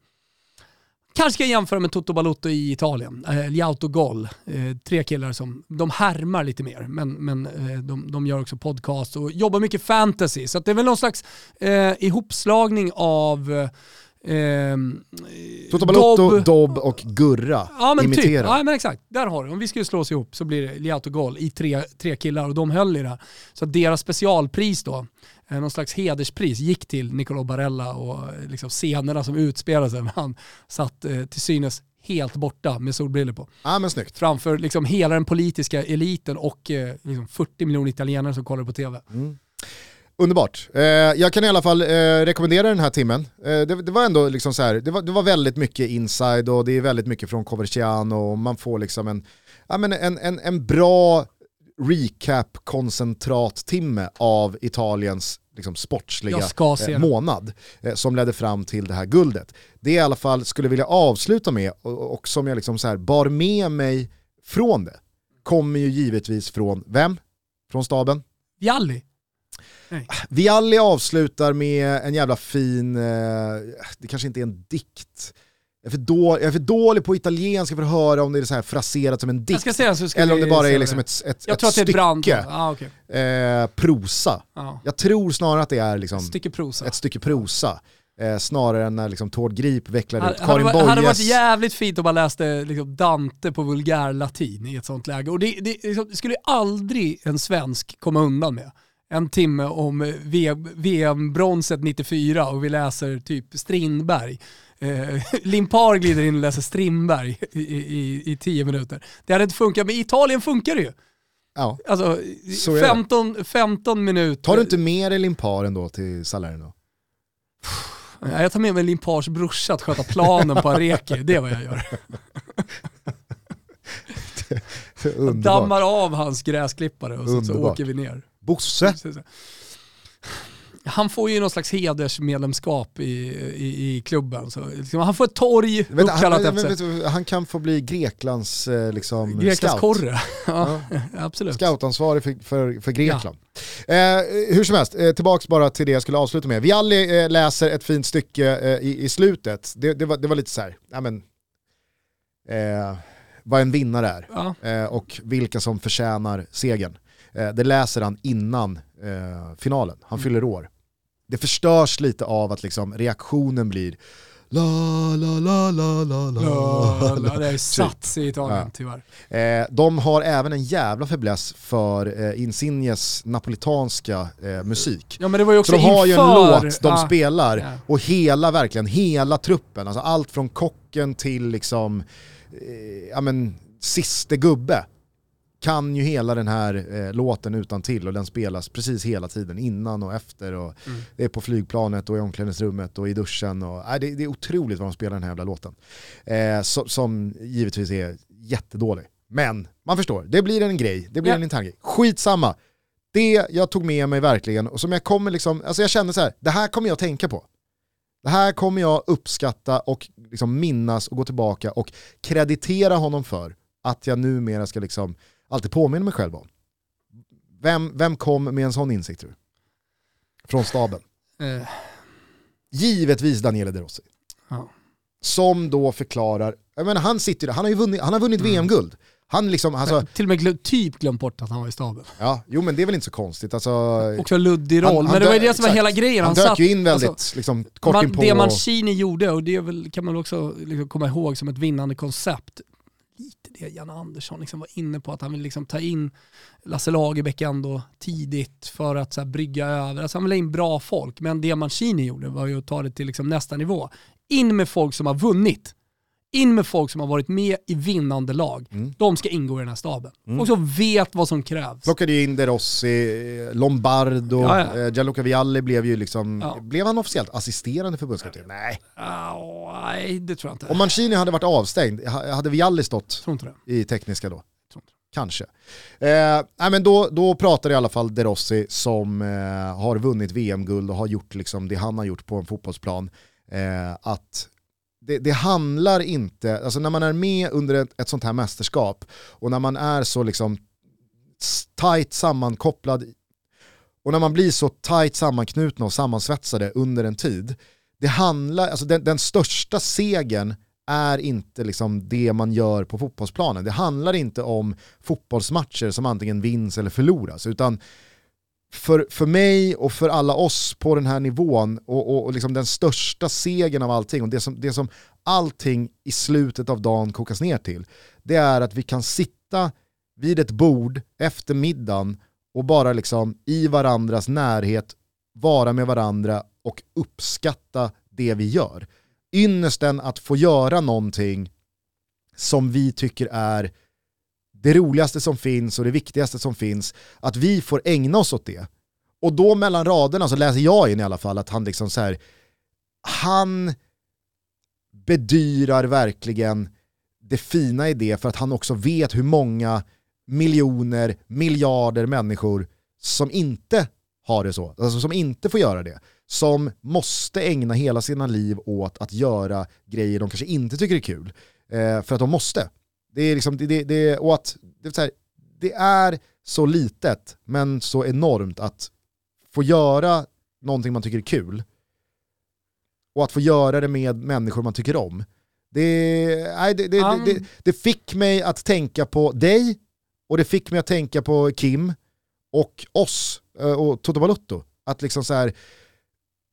kanske ska jämföra med Toto Balotto i Italien. Eh, Liauto Gol, eh, tre killar som, de härmar lite mer, men, men eh, de, de gör också podcast och jobbar mycket fantasy. Så det är väl någon slags eh, ihopslagning av eh, Toto Balotto, Dobb- Dobb och Gurra Ja men typ, imiterar. ja men exakt. Där har du. Om vi skulle slå oss ihop så blir det Liato Gol i tre, tre killar och de höll i det. Så deras specialpris då, eh, någon slags hederspris, gick till Nicolo Barella och eh, liksom scenerna som utspelade sig när han satt eh, till synes helt borta med solbrillor på. Ja men snyggt. Framför liksom hela den politiska eliten och eh, liksom 40 miljoner italienare som kollar på tv. Underbart. Eh, jag kan i alla fall eh, rekommendera den här timmen. Eh, det, det var ändå liksom så här, det var, det var väldigt mycket inside och det är väldigt mycket från Coverciano och man får liksom en, ja, men en, en, en bra recap-koncentrattimme av Italiens liksom, sportsliga eh, månad eh, som ledde fram till det här guldet. Det jag i alla fall skulle vilja avsluta med och, och som jag liksom så här bar med mig från det kommer ju givetvis från vem? Från staben? Vialli. Vialli avslutar med en jävla fin, eh, det kanske inte är en dikt, Jag är, för dålig, jag är för dålig på italienska för att höra om det är så här fraserat som en dikt. säga Eller om det bara är liksom ett, ett, Jag ett tror att det är brand. stycke Ah, okay. eh, prosa. ja. Jag tror snarare att det är liksom Ett stycke prosa. ett stycke prosa. Eh, snarare än när liksom Tord Grip vecklar ut Karin hade, hade varit Boyes... jävligt fint om man läste liksom Dante på vulgärlatin i ett sånt läge. Och det, det, liksom, det skulle aldrig en svensk komma undan med. En timme om VM VM-bronset 94 och vi läser typ Strindberg. Eh, Limpar glider in och läser Strindberg i, i, i tio minuter. Det hade inte funkat, men i Italien funkar det ju. Ja. Alltså Så är det. 15, 15 minuter. Tar du inte med dig Limparen då till Salerno? Ja, Jag tar med mig Limpars brorsa att sköta planen på Areki, det är vad jag gör. Underbart. Dammar av hans gräsklippare och så, så åker vi ner. Bosse, Han får ju någon slags hedersmedlemskap i, i, i klubben. Så, liksom, han får ett torg vet, uppkallat han, efter sig. han kan få bli Greklands eh, liksom, Greklands scout. korre. Ja, absolut. Scoutansvarig för, för, för Grekland. Eh, hur som helst, eh, tillbaks bara till det jag skulle avsluta med. Vialli eh, läser ett fint stycke eh, i, i slutet. Det, det, var, det var lite så här, ja, men, eh, vad en vinnare är Ja. och vilka som förtjänar segern. Eh, det läser han innan eh, finalen, han Mm. fyller år. Det förstörs lite av att liksom, reaktionen blir la la la la la la. Ja, la. det är satt i Italien Ja. tyvärr. Eh, de har även en jävla fäbless för eh, Insignes napolitanska eh, musik. Ja men det var ju också Så de har ju en inför- låt de ja. spelar Ja. och hela, verkligen hela truppen, alltså allt från kocken till liksom, eh, ja men, siste gubbe kan ju hela den här eh, låten utan till och den spelas precis hela tiden, innan och efter. Och Mm. Det är på flygplanet och i omklädningsrummet och i duschen. Och, nej, det, det är otroligt vad de spelar den här jävla låten. Eh, so, som givetvis är jättedålig. Men man förstår, det blir en grej, det blir Ja. en intern grej. Skitsamma. Det jag tog med mig verkligen och som jag kommer liksom, alltså jag kände så här, det här kommer jag tänka på. Det här kommer jag uppskatta och liksom minnas och gå tillbaka och kreditera honom för att jag numera ska liksom alltid påminna mig själv om. Vem, vem kom med en sån insikt tror du? Från staben. Eh, Givetvis Daniele De Rossi. Ja. Som då förklarar, jag menar, han sitter han har ju vunnit, han har vunnit Mm. VM-guld. Han liksom, alltså, till och med glöm, typ glömt bort att han var i staben. ja, jo men det är väl inte så konstigt. Alltså, Också luddig Han- roll, han men det var ju det som var hela grejen. han Han, dök satt, ju in väldigt alltså, liksom, kort man, inpå. det och- Mancini gjorde, och det är väl, kan man också liksom komma ihåg som ett vinnande koncept, lite det Jan Andersson liksom var inne på, att han vill liksom ta in Lasse Lagerbäck ändå tidigt för att så här, brygga över. Alltså han vill ha in bra folk, men det Mancini gjorde var ju att ta det till liksom nästa nivå. In med folk som har vunnit. In med folk som har varit med i vinnande lag. Mm. De ska ingå i den här staben. Mm. Och så vet vad som krävs. Plockade ju in De Rossi, Lombardo, Ja, ja. eh, Gianluca Vialli blev ju liksom, Ja. blev han officiellt assisterande förbundskapten? Nej. Ah, nej, det tror jag inte. Om Mancini hade varit avstängd, ha- hade Vialli stått i tekniska då? Tror inte. Kanske. Eh, nej, men då, då pratar i alla fall De Rossi som eh, har vunnit VM-guld och har gjort liksom det han har gjort på en fotbollsplan. Eh, att det, det handlar inte, alltså när man är med under ett, ett sånt här mästerskap och när man är så liksom tight sammankopplad och när man blir så tight sammanknutna och sammansvetsade under en tid, det handlar, alltså den, den största segern är inte liksom det man gör på fotbollsplanen. Det handlar inte om fotbollsmatcher som antingen vinns eller förloras, utan för, för mig och för alla oss på den här nivån och, och, och liksom den största segern av allting och det som, det som allting i slutet av dagen kokas ner till, det är att vi kan sitta vid ett bord efter middagen och bara liksom i varandras närhet vara med varandra och uppskatta det vi gör. Ynnesten att få göra någonting som vi tycker är det roligaste som finns och det viktigaste som finns, att vi får ägna oss åt det. Och då mellan raderna så läser jag in i alla fall att han liksom så här, han bedyrar verkligen det fina i det för att han också vet hur många miljoner, miljarder människor som inte har det så, alltså som inte får göra det. Som måste ägna hela sina liv åt att göra grejer de kanske inte tycker är kul. Eh, för att de måste. Det är, liksom, det, det, det, och att, det, är så här, det är så litet men så enormt att få göra någonting man tycker är kul och att få göra det med människor man tycker om. Det, nej, det, det, Han- det, det fick mig att tänka på dig och det fick mig att tänka på Kim och oss eh, och Toto Balotto. Att liksom så här,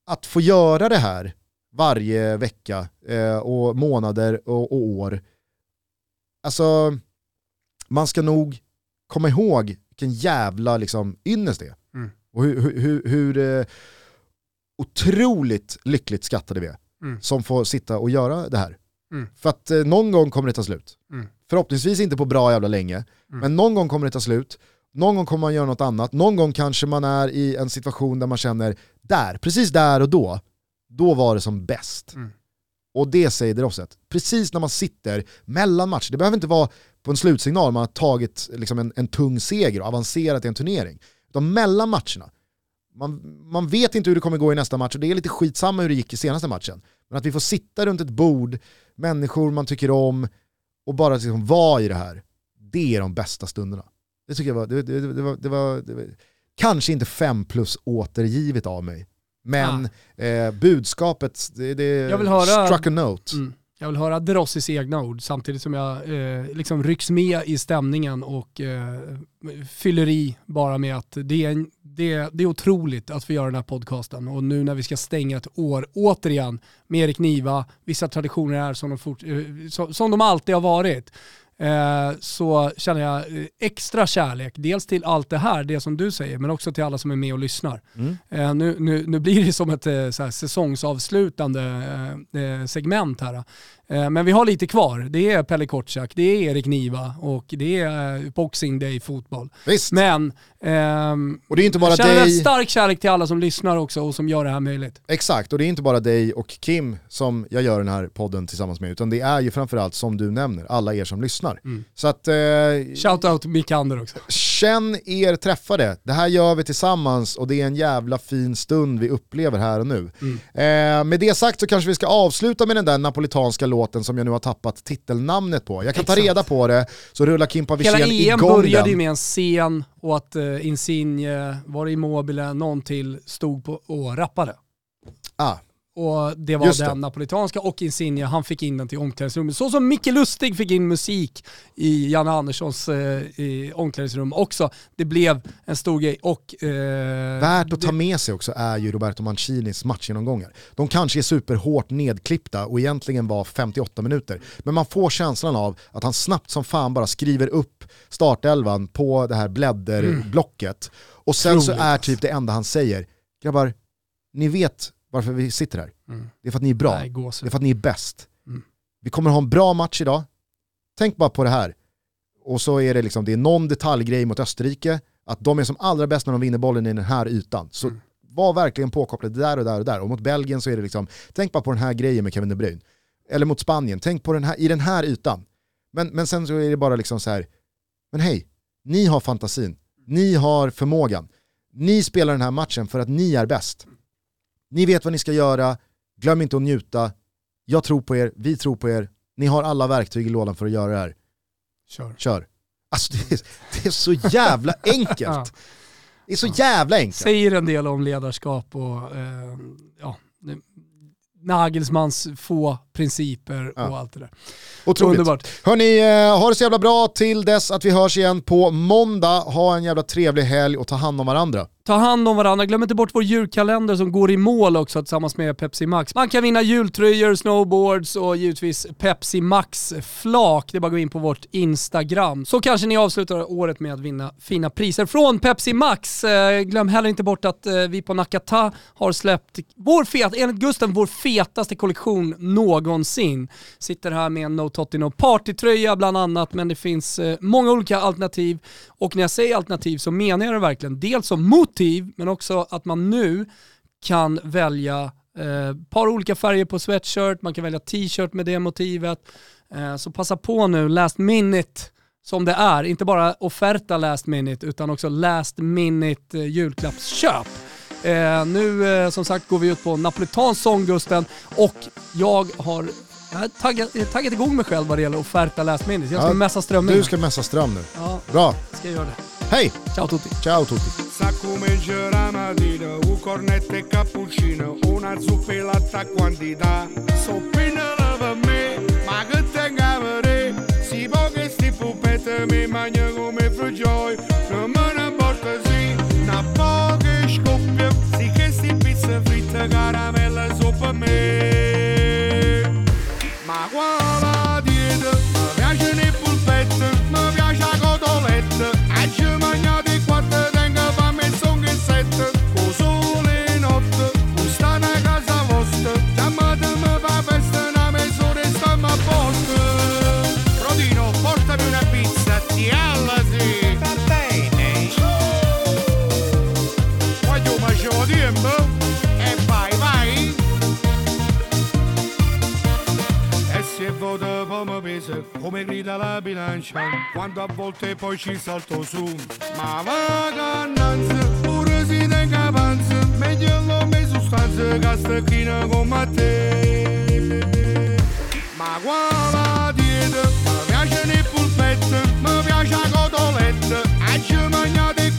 att få göra det här varje vecka eh, och månader och, och år. Alltså, man ska nog komma ihåg vilken jävla liksom, ynnest det är. Mm. Och hur, hur, hur, hur eh, otroligt lyckligt skattade vi är Mm. som får sitta och göra det här. Mm. För att eh, någon gång kommer det ta slut. Mm. Förhoppningsvis inte på bra jävla länge, Mm. men någon gång kommer det ta slut. Någon gång kommer man göra något annat. Någon gång kanske man är i en situation där man känner, där, precis där och då, då var det som bäst. Och det säger Drosset. Precis när man sitter mellan matcher, det behöver inte vara på en slutsignal man har tagit liksom en, en tung seger och avancerat i en turnering. Utan mellan matcherna, man, man vet inte hur det kommer gå i nästa match och det är lite skitsamma hur det gick i senaste matchen. Men att vi får sitta runt ett bord, människor man tycker om och bara liksom vara i det här, det är de bästa stunderna. Det tycker jag var, det, det, det var, det var, det var kanske inte fem plus återgivet av mig. Men eh, budskapet, det, det Jag vill höra- struck a note. Mm. Jag vill höra Drossis egna ord samtidigt som jag eh, liksom rycks med i stämningen och eh, fyller i bara med att det är, en, det, det är otroligt att vi gör den här podcasten och nu när vi ska stänga ett år återigen med Erik Niva, vissa traditioner är som de, fort, eh, som, som de alltid har varit. Eh, så känner jag eh, extra kärlek, dels till allt det här, det som du säger, men också till alla som är med och lyssnar. Mm. Eh, nu, nu, nu blir det som ett så här, säsongsavslutande segment här. Eh, men vi har lite kvar. Det är Pelle Kotschack, det är Erik Niva och det är eh, Boxing Day fotboll. Visst, Men ehm, och det är inte bara jag känner dig, väldigt stark kärlek till alla som lyssnar också och som gör det här möjligt. exakt, och det är inte bara dig och Kim som jag gör den här podden tillsammans med, utan det är ju framförallt som du nämner, alla er som lyssnar. Mm. Så att eh, till Mikander också. Känn er träffade. Det här gör vi tillsammans och det är en jävla fin stund vi upplever här och nu. Mm. Eh, med det sagt så kanske vi ska avsluta med den där napolitanska låten som jag nu har tappat titelnamnet på. Jag kan ta Exakt. reda på det, så rullar Kimpa Hela Wirsén EM igång började den. ju med en scen och att uh, Insigne, var det Immobile, någon till stod på och rappade. Ah, Och det var Just det. den napolitanska och Insigne, han fick in den till omklädningsrummet. Så som Micke Lustig fick in musik i Janne Anderssons eh, i omklädningsrum också. Det blev en stor grej och... Eh, Värt att ta det- med sig också är ju Roberto Mancinis matchgenomgångar. De kanske är superhårt nedklippta och egentligen var 58 minuter. Men man får känslan av att han snabbt som fan bara skriver upp startelvan på det här blädderblocket. Och sen så Otroligt, är typ det enda han säger, grabbar, ni vet varför vi sitter här. Mm. Det är för att ni är bra. Nej, Det är för att ni är bäst. Mm. Vi kommer ha en bra match idag. Tänk bara på det här. Och så är det liksom, det är någon detaljgrej mot Österrike, att de är som allra bäst när de vinner bollen i den här ytan. Så Mm. var verkligen påkopplade där och där och där. Och mot Belgien så är det liksom, tänk bara på den här grejen med Kevin De Bruyne. Eller mot Spanien, tänk på den här, i den här ytan. Men, men sen så är det bara liksom så här, men hej, ni har fantasin, ni har förmågan. Ni spelar den här matchen för att ni är bäst. Ni vet vad ni ska göra, glöm inte att njuta. Jag tror på er, vi tror på er. Ni har alla verktyg i lådan för att göra det här. Kör. Kör. Alltså det är, det är så jävla enkelt. Ja. Det är så jävla enkelt. Säger en del om ledarskap och eh, ja, Nagelsmans få principer Ja. och allt det där. Otroligt. Underbart. Hörni, eh, ha det så jävla bra till dess att vi hörs igen på måndag. Ha en jävla trevlig helg och ta hand om varandra. Ta hand om varandra, glöm inte bort vår julkalender som går i mål också tillsammans med Pepsi Max. Man kan vinna jultröjor, snowboards och givetvis Pepsi Max-flak. Det är bara att gå in på vårt Instagram. Så kanske ni avslutar året med att vinna fina priser från Pepsi Max. Eh, glöm heller inte bort att eh, vi på Nakata har släppt vår fet, enligt Gusten, vår fetaste kollektion någonsin. Sitter här med en No Totti partytröja bland annat, men det finns eh, många olika alternativ. Och när jag säger alternativ så menar jag det verkligen. Dels som mot motiv, men också att man nu kan välja eh, par olika färger på sweatshirt, man kan välja t-shirt med det motivet. Eh, så passa på nu, last minute som det är. Inte bara offerta last minute utan också last minute eh, julklappsköp. Eh, nu eh, som sagt går vi ut på napolitansk sånggusten och jag har jag har taggat, taggat igång mig själv vad det gäller att last läsminnet. Jag ska ja, messa strömmen. Du ska messa ström nu. Ja. Bra. Ska göra det. Hej! Ciao Tutti. Ciao Tutti. Sa come c'era mattina, un cornetto e cappuccino, una zuppa e latta quantità. Soppina me, ma che tengava re, si può che sti pupette mi mangia come frugioi, non me ne importa sì, una poche scoppia, sì che sti pizza fritta, caramella sopra me. Aguada. fuori dalla bilancia quando a volte poi ci salto su. Ma vacanza pure si tenga panza meglio l'uomo sostanza che stecchina come te. Ma guarda dieta mi piace il pulpetto mi piace la cotoletta e ci mangiate